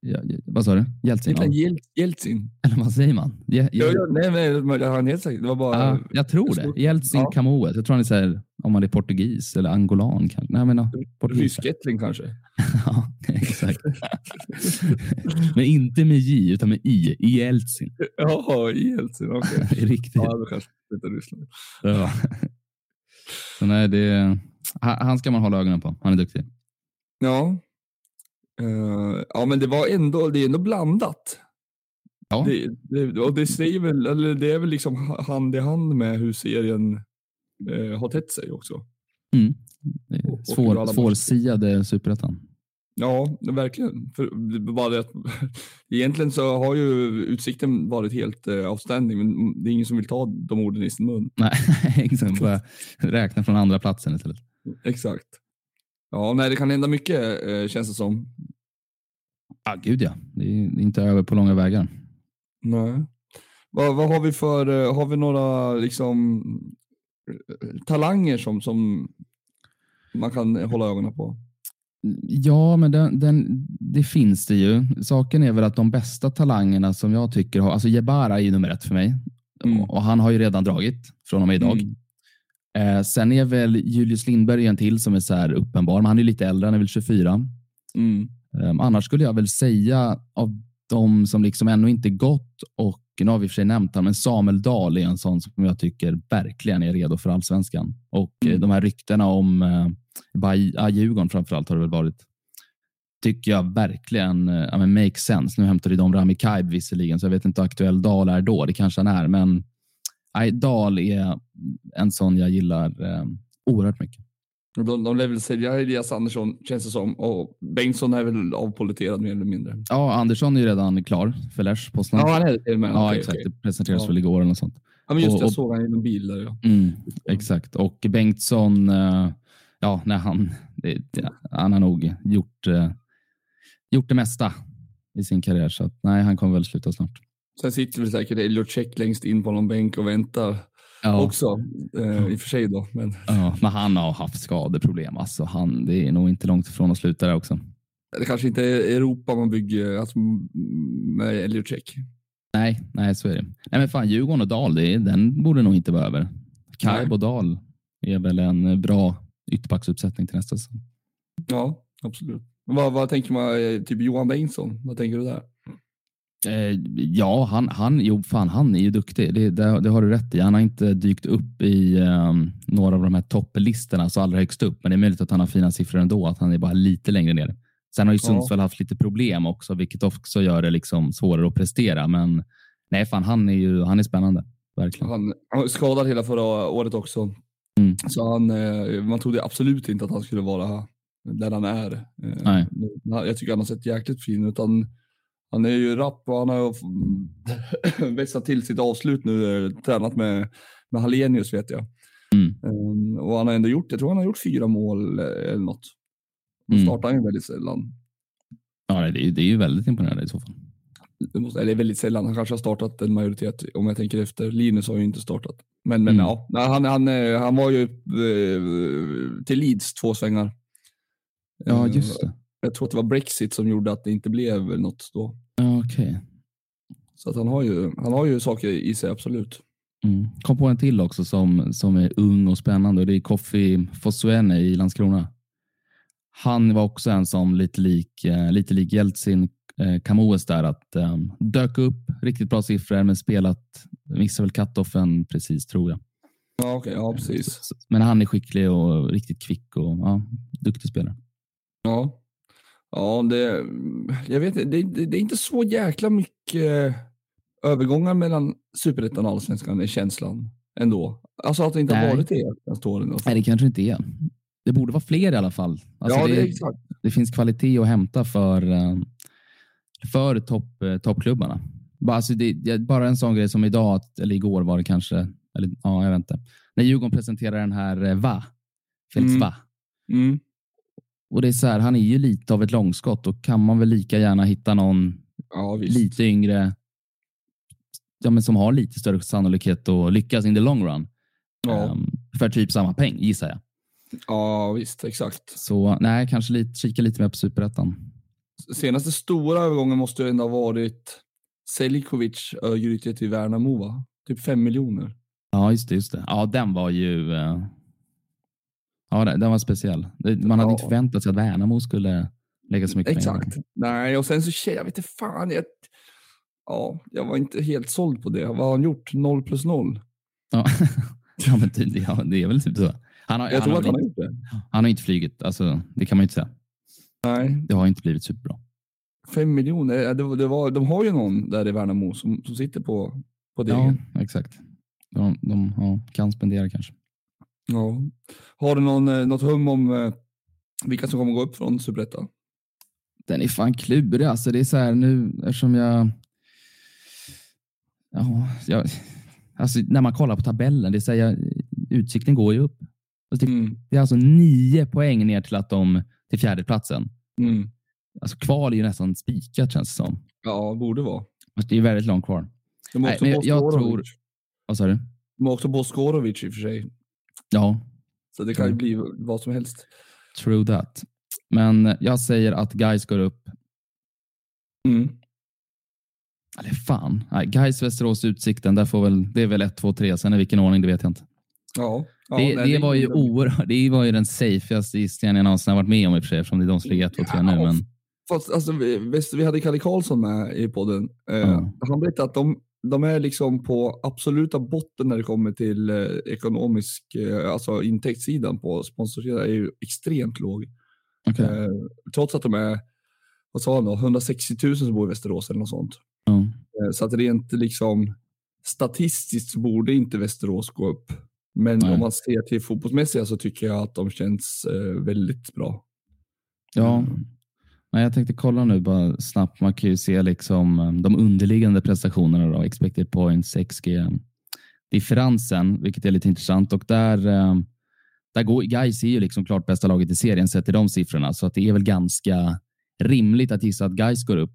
Speaker 3: Ja, ja, vad sa du? Jeltsin?
Speaker 1: Han
Speaker 3: Ja.
Speaker 1: Jel- Jeltsin?
Speaker 3: Eller vad säger man? Je,
Speaker 1: Ja,
Speaker 3: Je,
Speaker 1: ja, nej, men har helt säkert. Det var bara...
Speaker 3: ja, jag tror det. Jeltsin
Speaker 1: ja.
Speaker 3: Kamoes. Jag tror han är så här, om han är portugis eller angolan. Kanske. Nej, men, ja, portugis.
Speaker 1: Ryskettling kanske?
Speaker 3: Ja, exakt. men inte med J, utan med I. Jeltsin.
Speaker 1: Jaha, Jeltsin. Okej.
Speaker 3: Riktigt.
Speaker 1: Ja, då kanske det heter Ryssland.
Speaker 3: Så nej, det, han ska man hålla ögonen på. Han är duktig.
Speaker 1: Ja. Eh, ja, men det var ändå, det är ändå blandat.
Speaker 3: Ja,
Speaker 1: Det, det, och det säger väl, eller det är väl liksom hand i hand med hur serien eh, har tätt sig också.
Speaker 3: mm. svår, svårsiade superettan.
Speaker 1: Ja, verkligen. För bara det att, egentligen så har ju utsikten varit helt eh, outstanding, men det är ingen som vill ta de orden i sin mun.
Speaker 3: Nej, exakt. Bara räkna från andra platsen istället.
Speaker 1: Exakt. Ja, nej, det kan hända mycket eh, känns det som.
Speaker 3: Ja, gud ja. Det är inte över på långa vägar.
Speaker 1: Nej. Vad, vad har vi för, eh, har vi några liksom talanger som, som man kan hålla ögonen på?
Speaker 3: Ja, men den, den, det finns det ju. Saken är väl att de bästa talangerna som jag tycker har, alltså Jebara är ju nummer ett för mig.
Speaker 1: Mm.
Speaker 3: Och, han har ju redan dragit från och med idag.
Speaker 1: Mm.
Speaker 3: Eh, sen är väl Julius Lindberg en till som är så här uppenbar, men han är lite äldre, han är väl 24.
Speaker 1: Mm.
Speaker 3: Um, annars skulle jag väl säga av de som liksom ännu inte gått och nu har vi för sig nämnt han, men Samuel Dahl är en sån som jag tycker verkligen är redo för allsvenskan. Och eh,
Speaker 1: Mm.
Speaker 3: de här ryktena om eh, Djurgården framförallt har det väl varit. Tycker jag verkligen eh, men make sense. Nu hämtade de Rami Kaib visserligen, så jag vet inte hur aktuell Dahl är då. Det kanske han är, men nej, Dahl är en sån jag gillar eh, oerhört mycket.
Speaker 1: De, de lär väl sälja Elias Andersson känns det som och Bengtsson är väl avpoliterad mer eller mindre.
Speaker 3: Ja, Andersson är ju redan klar för Lech Poznan.
Speaker 1: Ja, han är det till och med.
Speaker 3: Ja,
Speaker 1: Okej,
Speaker 3: exakt.
Speaker 1: okej.
Speaker 3: Det presenterades
Speaker 1: Ja.
Speaker 3: väl igår eller något sånt.
Speaker 1: Ja, men just
Speaker 3: Och-
Speaker 1: det, jag såg han i någon bil där. Ja.
Speaker 3: Mm, exakt. Och Bengtsson, eh, ja, när han, det, det, han har nog gjort, eh, gjort det mesta i sin karriär. Så att, nej, han kommer väl sluta snart.
Speaker 1: Sen sitter väl säkert Elliot Check längst in på någon bänk och väntar
Speaker 3: Ja,
Speaker 1: också. Eh, I och för sig då. Men
Speaker 3: ja, men han har haft skadeproblem. Alltså, han, det är nog inte långt ifrån att sluta där också.
Speaker 1: det kanske inte är Europa man bygger alltså, med Elliot Check.
Speaker 3: Nej, nej, så är det. Nej, men fan, Djurgården och Dal, det den borde nog inte vara över.
Speaker 1: Nej.
Speaker 3: och Dal är väl en bra ytterbacksuppsättning till nästa säsong.
Speaker 1: Ja, absolut. Vad, vad tänker man, eh, typ Johan Bengtsson, vad tänker du där?
Speaker 3: Eh, ja, han, han, jo, fan, han är ju duktig. Det, det, det har du rätt i. Han har inte dykt upp i um, några av de här topplistorna så allra högst upp, men det är möjligt att han har fina siffror ändå, att han är bara lite längre ner. Sen har ju Sundsvall ja. haft lite problem också, vilket också gör det liksom svårare att prestera. Men nej, fan, han är ju han är spännande. Verkligen.
Speaker 1: Han, han var skadad hela förra året också.
Speaker 3: Mm.
Speaker 1: Så han, eh, man trodde absolut inte att han skulle vara där han är.
Speaker 3: Nej.
Speaker 1: Jag tycker han har sett jäkligt fin ut. Han, han är ju rapp och han har vässat till sitt avslut nu, eh, tränat med, med Hallenius vet jag.
Speaker 3: Mm.
Speaker 1: Um, och han har ändå gjort, jag tror han har gjort fyra mål eller något. Då mm. startar han ju väldigt sällan.
Speaker 3: Ja, det är, det är ju väldigt imponerande i så fall.
Speaker 1: Det måste, eller väldigt sällan, han kanske har startat en majoritet om jag tänker efter. Linus har ju inte startat. Men, men mm. ja, han, han, eh, han var ju eh, till Leeds två svängar.
Speaker 3: Ja, just det.
Speaker 1: Jag tror att det var Brexit som gjorde att det inte blev något då.
Speaker 3: Ja, okej. Okay.
Speaker 1: Så att han, har ju, han har ju saker i sig, absolut.
Speaker 3: Mm. Kom på en till också som, som är ung och spännande och det är Kofi Fosuene i Landskrona. Han var också en som lite lik, eh, lite lik Jeltsin eh, Kamoes där att um, dök upp riktigt bra siffror men spelat, missade väl cut-offen precis tror jag.
Speaker 1: Ja, okay, ja, precis.
Speaker 3: Men han är skicklig och riktigt kvick och ja, duktig spelare.
Speaker 1: Ja, ja det, jag vet det, det, det är inte så jäkla mycket övergångar mellan superettan och allsvenskan är känslan ändå. Alltså att det inte Nej. har varit det senaste åren.
Speaker 3: Nej, det kanske inte är. Det borde vara fler i alla fall. Alltså
Speaker 1: ja, det,
Speaker 3: det,
Speaker 1: exakt.
Speaker 3: det finns kvalitet att hämta för, eh, för topp, eh, toppklubbarna. Alltså det, bara en sån grej som idag, eller igår var det kanske, eller ja, jag vet inte. När Djurgården presenterar den här eh, VA, Felix mm. VA.
Speaker 1: Mm.
Speaker 3: Och det är så här, han är ju lite av ett långskott och kan man väl lika gärna hitta någon
Speaker 1: ja,
Speaker 3: lite yngre ja, men som har lite större sannolikhet att lyckas in the long run.
Speaker 1: Ja.
Speaker 3: Um, för typ samma peng gissar jag.
Speaker 1: Ja, visst, exakt.
Speaker 3: Så nej, kanske lite, kika lite mer på superettan.
Speaker 1: Senaste stora övergången måste ju ändå ha varit Selikovic Örgryte till Värnamo, va? Typ fem miljoner.
Speaker 3: Ja, just det. Just det. Ja, den var ju... Uh... Ja, den var speciell. Man hade ja. inte förväntat sig att Värnamo skulle lägga så mycket
Speaker 1: Exakt.
Speaker 3: pengar.
Speaker 1: Nej, och sen så jag vet inte fan. Jag, ja, jag var inte helt såld på det. Vad har han gjort? Noll plus noll?
Speaker 3: Ja, ja men det, ja, det är väl typ så. Han har,
Speaker 1: jag
Speaker 3: han
Speaker 1: tror
Speaker 3: har
Speaker 1: att han har gjort det.
Speaker 3: Han har inte flugit, alltså, det kan man inte säga.
Speaker 1: Nej.
Speaker 3: Det har inte blivit superbra.
Speaker 1: Fem miljoner, det, det var, de har ju någon där i Värnamo som, som sitter på, på det.
Speaker 3: Ja, exakt. De, de ja, kan spendera kanske.
Speaker 1: Ja. Har du någon, eh, något hum om eh, vilka som kommer gå upp från Superettan?
Speaker 3: Den är fan klurig. Alltså det är så här nu eftersom jag... Ja, jag alltså när man kollar på tabellen, det säger utsikten går ju upp. Alltså det,
Speaker 1: Mm.
Speaker 3: det är alltså nio poäng ner till att de till fjärdeplatsen.
Speaker 1: Mm.
Speaker 3: Alltså kval är ju nästan spikat känns det som.
Speaker 1: Ja, borde vara.
Speaker 3: Alltså, det är väldigt långt kvar.
Speaker 1: De har
Speaker 3: Nej,
Speaker 1: också
Speaker 3: men jag, jag tror... Vad sa du?
Speaker 1: De har också Boskorovic i och för sig.
Speaker 3: Ja,
Speaker 1: Så det kan ju bli vad som helst.
Speaker 3: true that. Men jag säger att guys går upp.
Speaker 1: Mm.
Speaker 3: Eller fan. Nej, Gais, Västerås, Utsikten. Där får väl, det är väl 1, 2, 3. Sen i vilken ordning, det vet jag inte.
Speaker 1: Ja. ja
Speaker 3: det,
Speaker 1: nej,
Speaker 3: det, var ju oerhört, det var ju den safeaste gissningen jag någonsin har varit med om i och för sig, eftersom det är de som ligger 1, 2, 3 nu. Men,
Speaker 1: Fast, alltså, vi, vi hade Kalle Karlsson med i podden. Eh,
Speaker 3: Ja.
Speaker 1: Han berättade att de, de är liksom på absoluta botten när det kommer till eh, ekonomisk, eh, alltså intäktssidan på sponsorsidan är ju extremt låg.
Speaker 3: okej.
Speaker 1: Eh, trots att de är, vad sa han då, 160 000 som bor i Västerås eller något sånt. Eh, så att rent liksom statistiskt borde inte Västerås gå upp. Men
Speaker 3: Nej.
Speaker 1: om man ser till fotbollsmässiga så tycker jag att de känns eh, väldigt bra.
Speaker 3: Ja. Nej, jag tänkte kolla nu bara snabbt. Man kan ju se liksom eh, de underliggande prestationerna, då, expected points, XG, differensen, vilket är lite intressant. Och där, eh, där går Gais är ju liksom klart bästa laget i serien sett till de siffrorna, så att det är väl ganska rimligt att gissa att Gais går upp.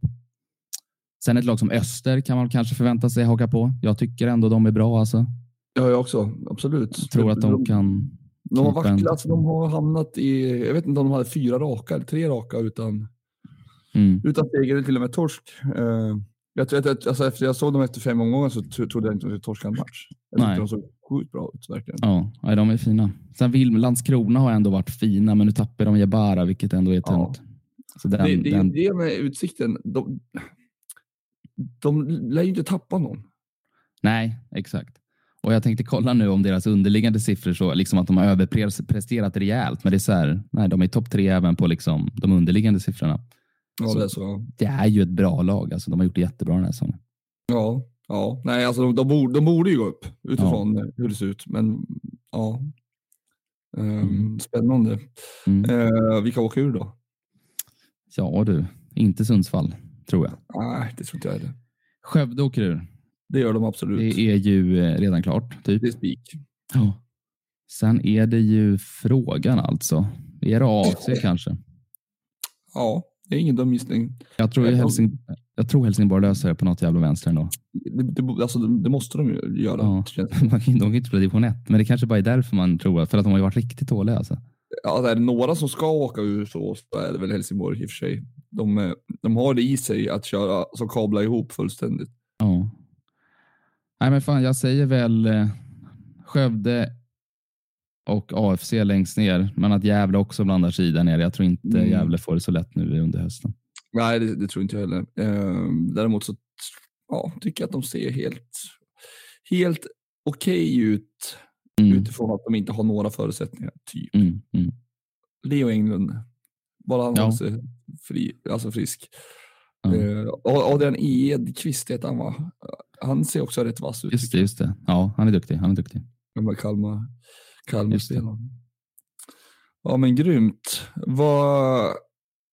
Speaker 3: Sen ett lag som Öster kan man kanske förvänta sig haka på. Jag tycker ändå de är bra. Alltså.
Speaker 1: Ja, jag också. Absolut.
Speaker 3: Jag tror att de kan...
Speaker 1: De har vacklat, alltså, de har hamnat i, jag vet inte om de hade fyra raka eller tre raka utan,
Speaker 3: Mm.
Speaker 1: utan seger eller till och med torsk. Eh, Jag, att, alltså, efter jag såg dem efter fem omgångar så trodde jag inte att de skulle torska en match. Jag tyckte de såg sjukt bra ut verkligen.
Speaker 3: Ja, de är fina. Sen vill Landskrona har ändå varit fina, men nu tappar de Jabara, vilket ändå är tungt. Ja.
Speaker 1: Så den, det, det, den... det med Utsikten. De, de lär ju inte tappa någon.
Speaker 3: Nej, exakt. Och jag tänkte kolla nu om deras underliggande siffror, så liksom att de har överpresterat rejält. Men det är så här, nej, de är topp tre även på liksom de underliggande siffrorna.
Speaker 1: Ja, så det, är så.
Speaker 3: det är ju ett bra lag. Alltså, de har gjort det jättebra den här säsongen.
Speaker 1: Ja, ja. Nej, alltså, de, de, borde, de borde ju gå upp utifrån ja. hur det ser ut. Men ja, um, mm. spännande. Mm. Uh, vilka åker ur då?
Speaker 3: Ja du, inte Sundsvall tror jag.
Speaker 1: Nej, det tror inte jag heller.
Speaker 3: Skövde åker ur.
Speaker 1: Det gör de absolut.
Speaker 3: Det är ju eh, redan klart. Typ.
Speaker 1: Det är spik.
Speaker 3: Ja. Sen är det ju frågan alltså. Är det AFC kanske?
Speaker 1: Ja, det är ingen dum gissning.
Speaker 3: Jag tror, jag, Helsing, jag tror Helsingborg löser det på något jävla vänster ändå.
Speaker 1: Det, det, alltså, det måste de ju göra. Ja.
Speaker 3: de kan inte spela division 1, men det kanske bara är därför man tror För att de har ju varit riktigt dåliga. Alltså.
Speaker 1: Ja, är det några som ska åka ur så, så är det väl Helsingborg i och för sig. De, eh, de har det i sig att köra, alltså kabla ihop fullständigt.
Speaker 3: Ja. Nej, men fan, jag säger väl eh, Skövde och AFC längst ner, men att Gävle också blandar sig i där nere. Jag tror inte mm. Gävle får det så lätt nu under hösten.
Speaker 1: Nej, det, det tror inte jag heller. Eh, däremot så ja, tycker jag att de ser helt, helt okej okay ut mm. utifrån att de inte har några förutsättningar. Typ. Mm. Mm. Leo Englund, bara han ja. sig fri, alltså frisk. Mm. Uh, Adrian Edqvist heter han va? Han ser också rätt vass ut.
Speaker 3: Just det, just det. Ja, han är duktig. Han är duktig.
Speaker 1: Gamla Kalmar, Kalmar Ja men grymt. Vad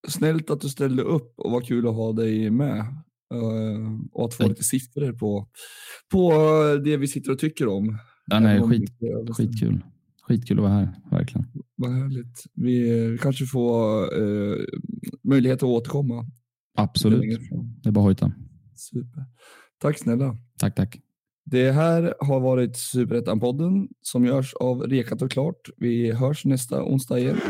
Speaker 1: snällt att du ställde upp och vad kul att ha dig med. Uh, och att få lite siffror på, på det vi sitter och tycker om.
Speaker 3: Ja, nej, skit, skitkul. Skitkul att vara här, verkligen.
Speaker 1: Vad härligt. Vi kanske får uh, möjlighet att återkomma
Speaker 3: Absolut. Det är bara att hojta.
Speaker 1: Super. Tack snälla.
Speaker 3: Tack, tack.
Speaker 1: Det här har varit Superettan-podden som görs av Rekat och Klart. Vi hörs nästa onsdag igen.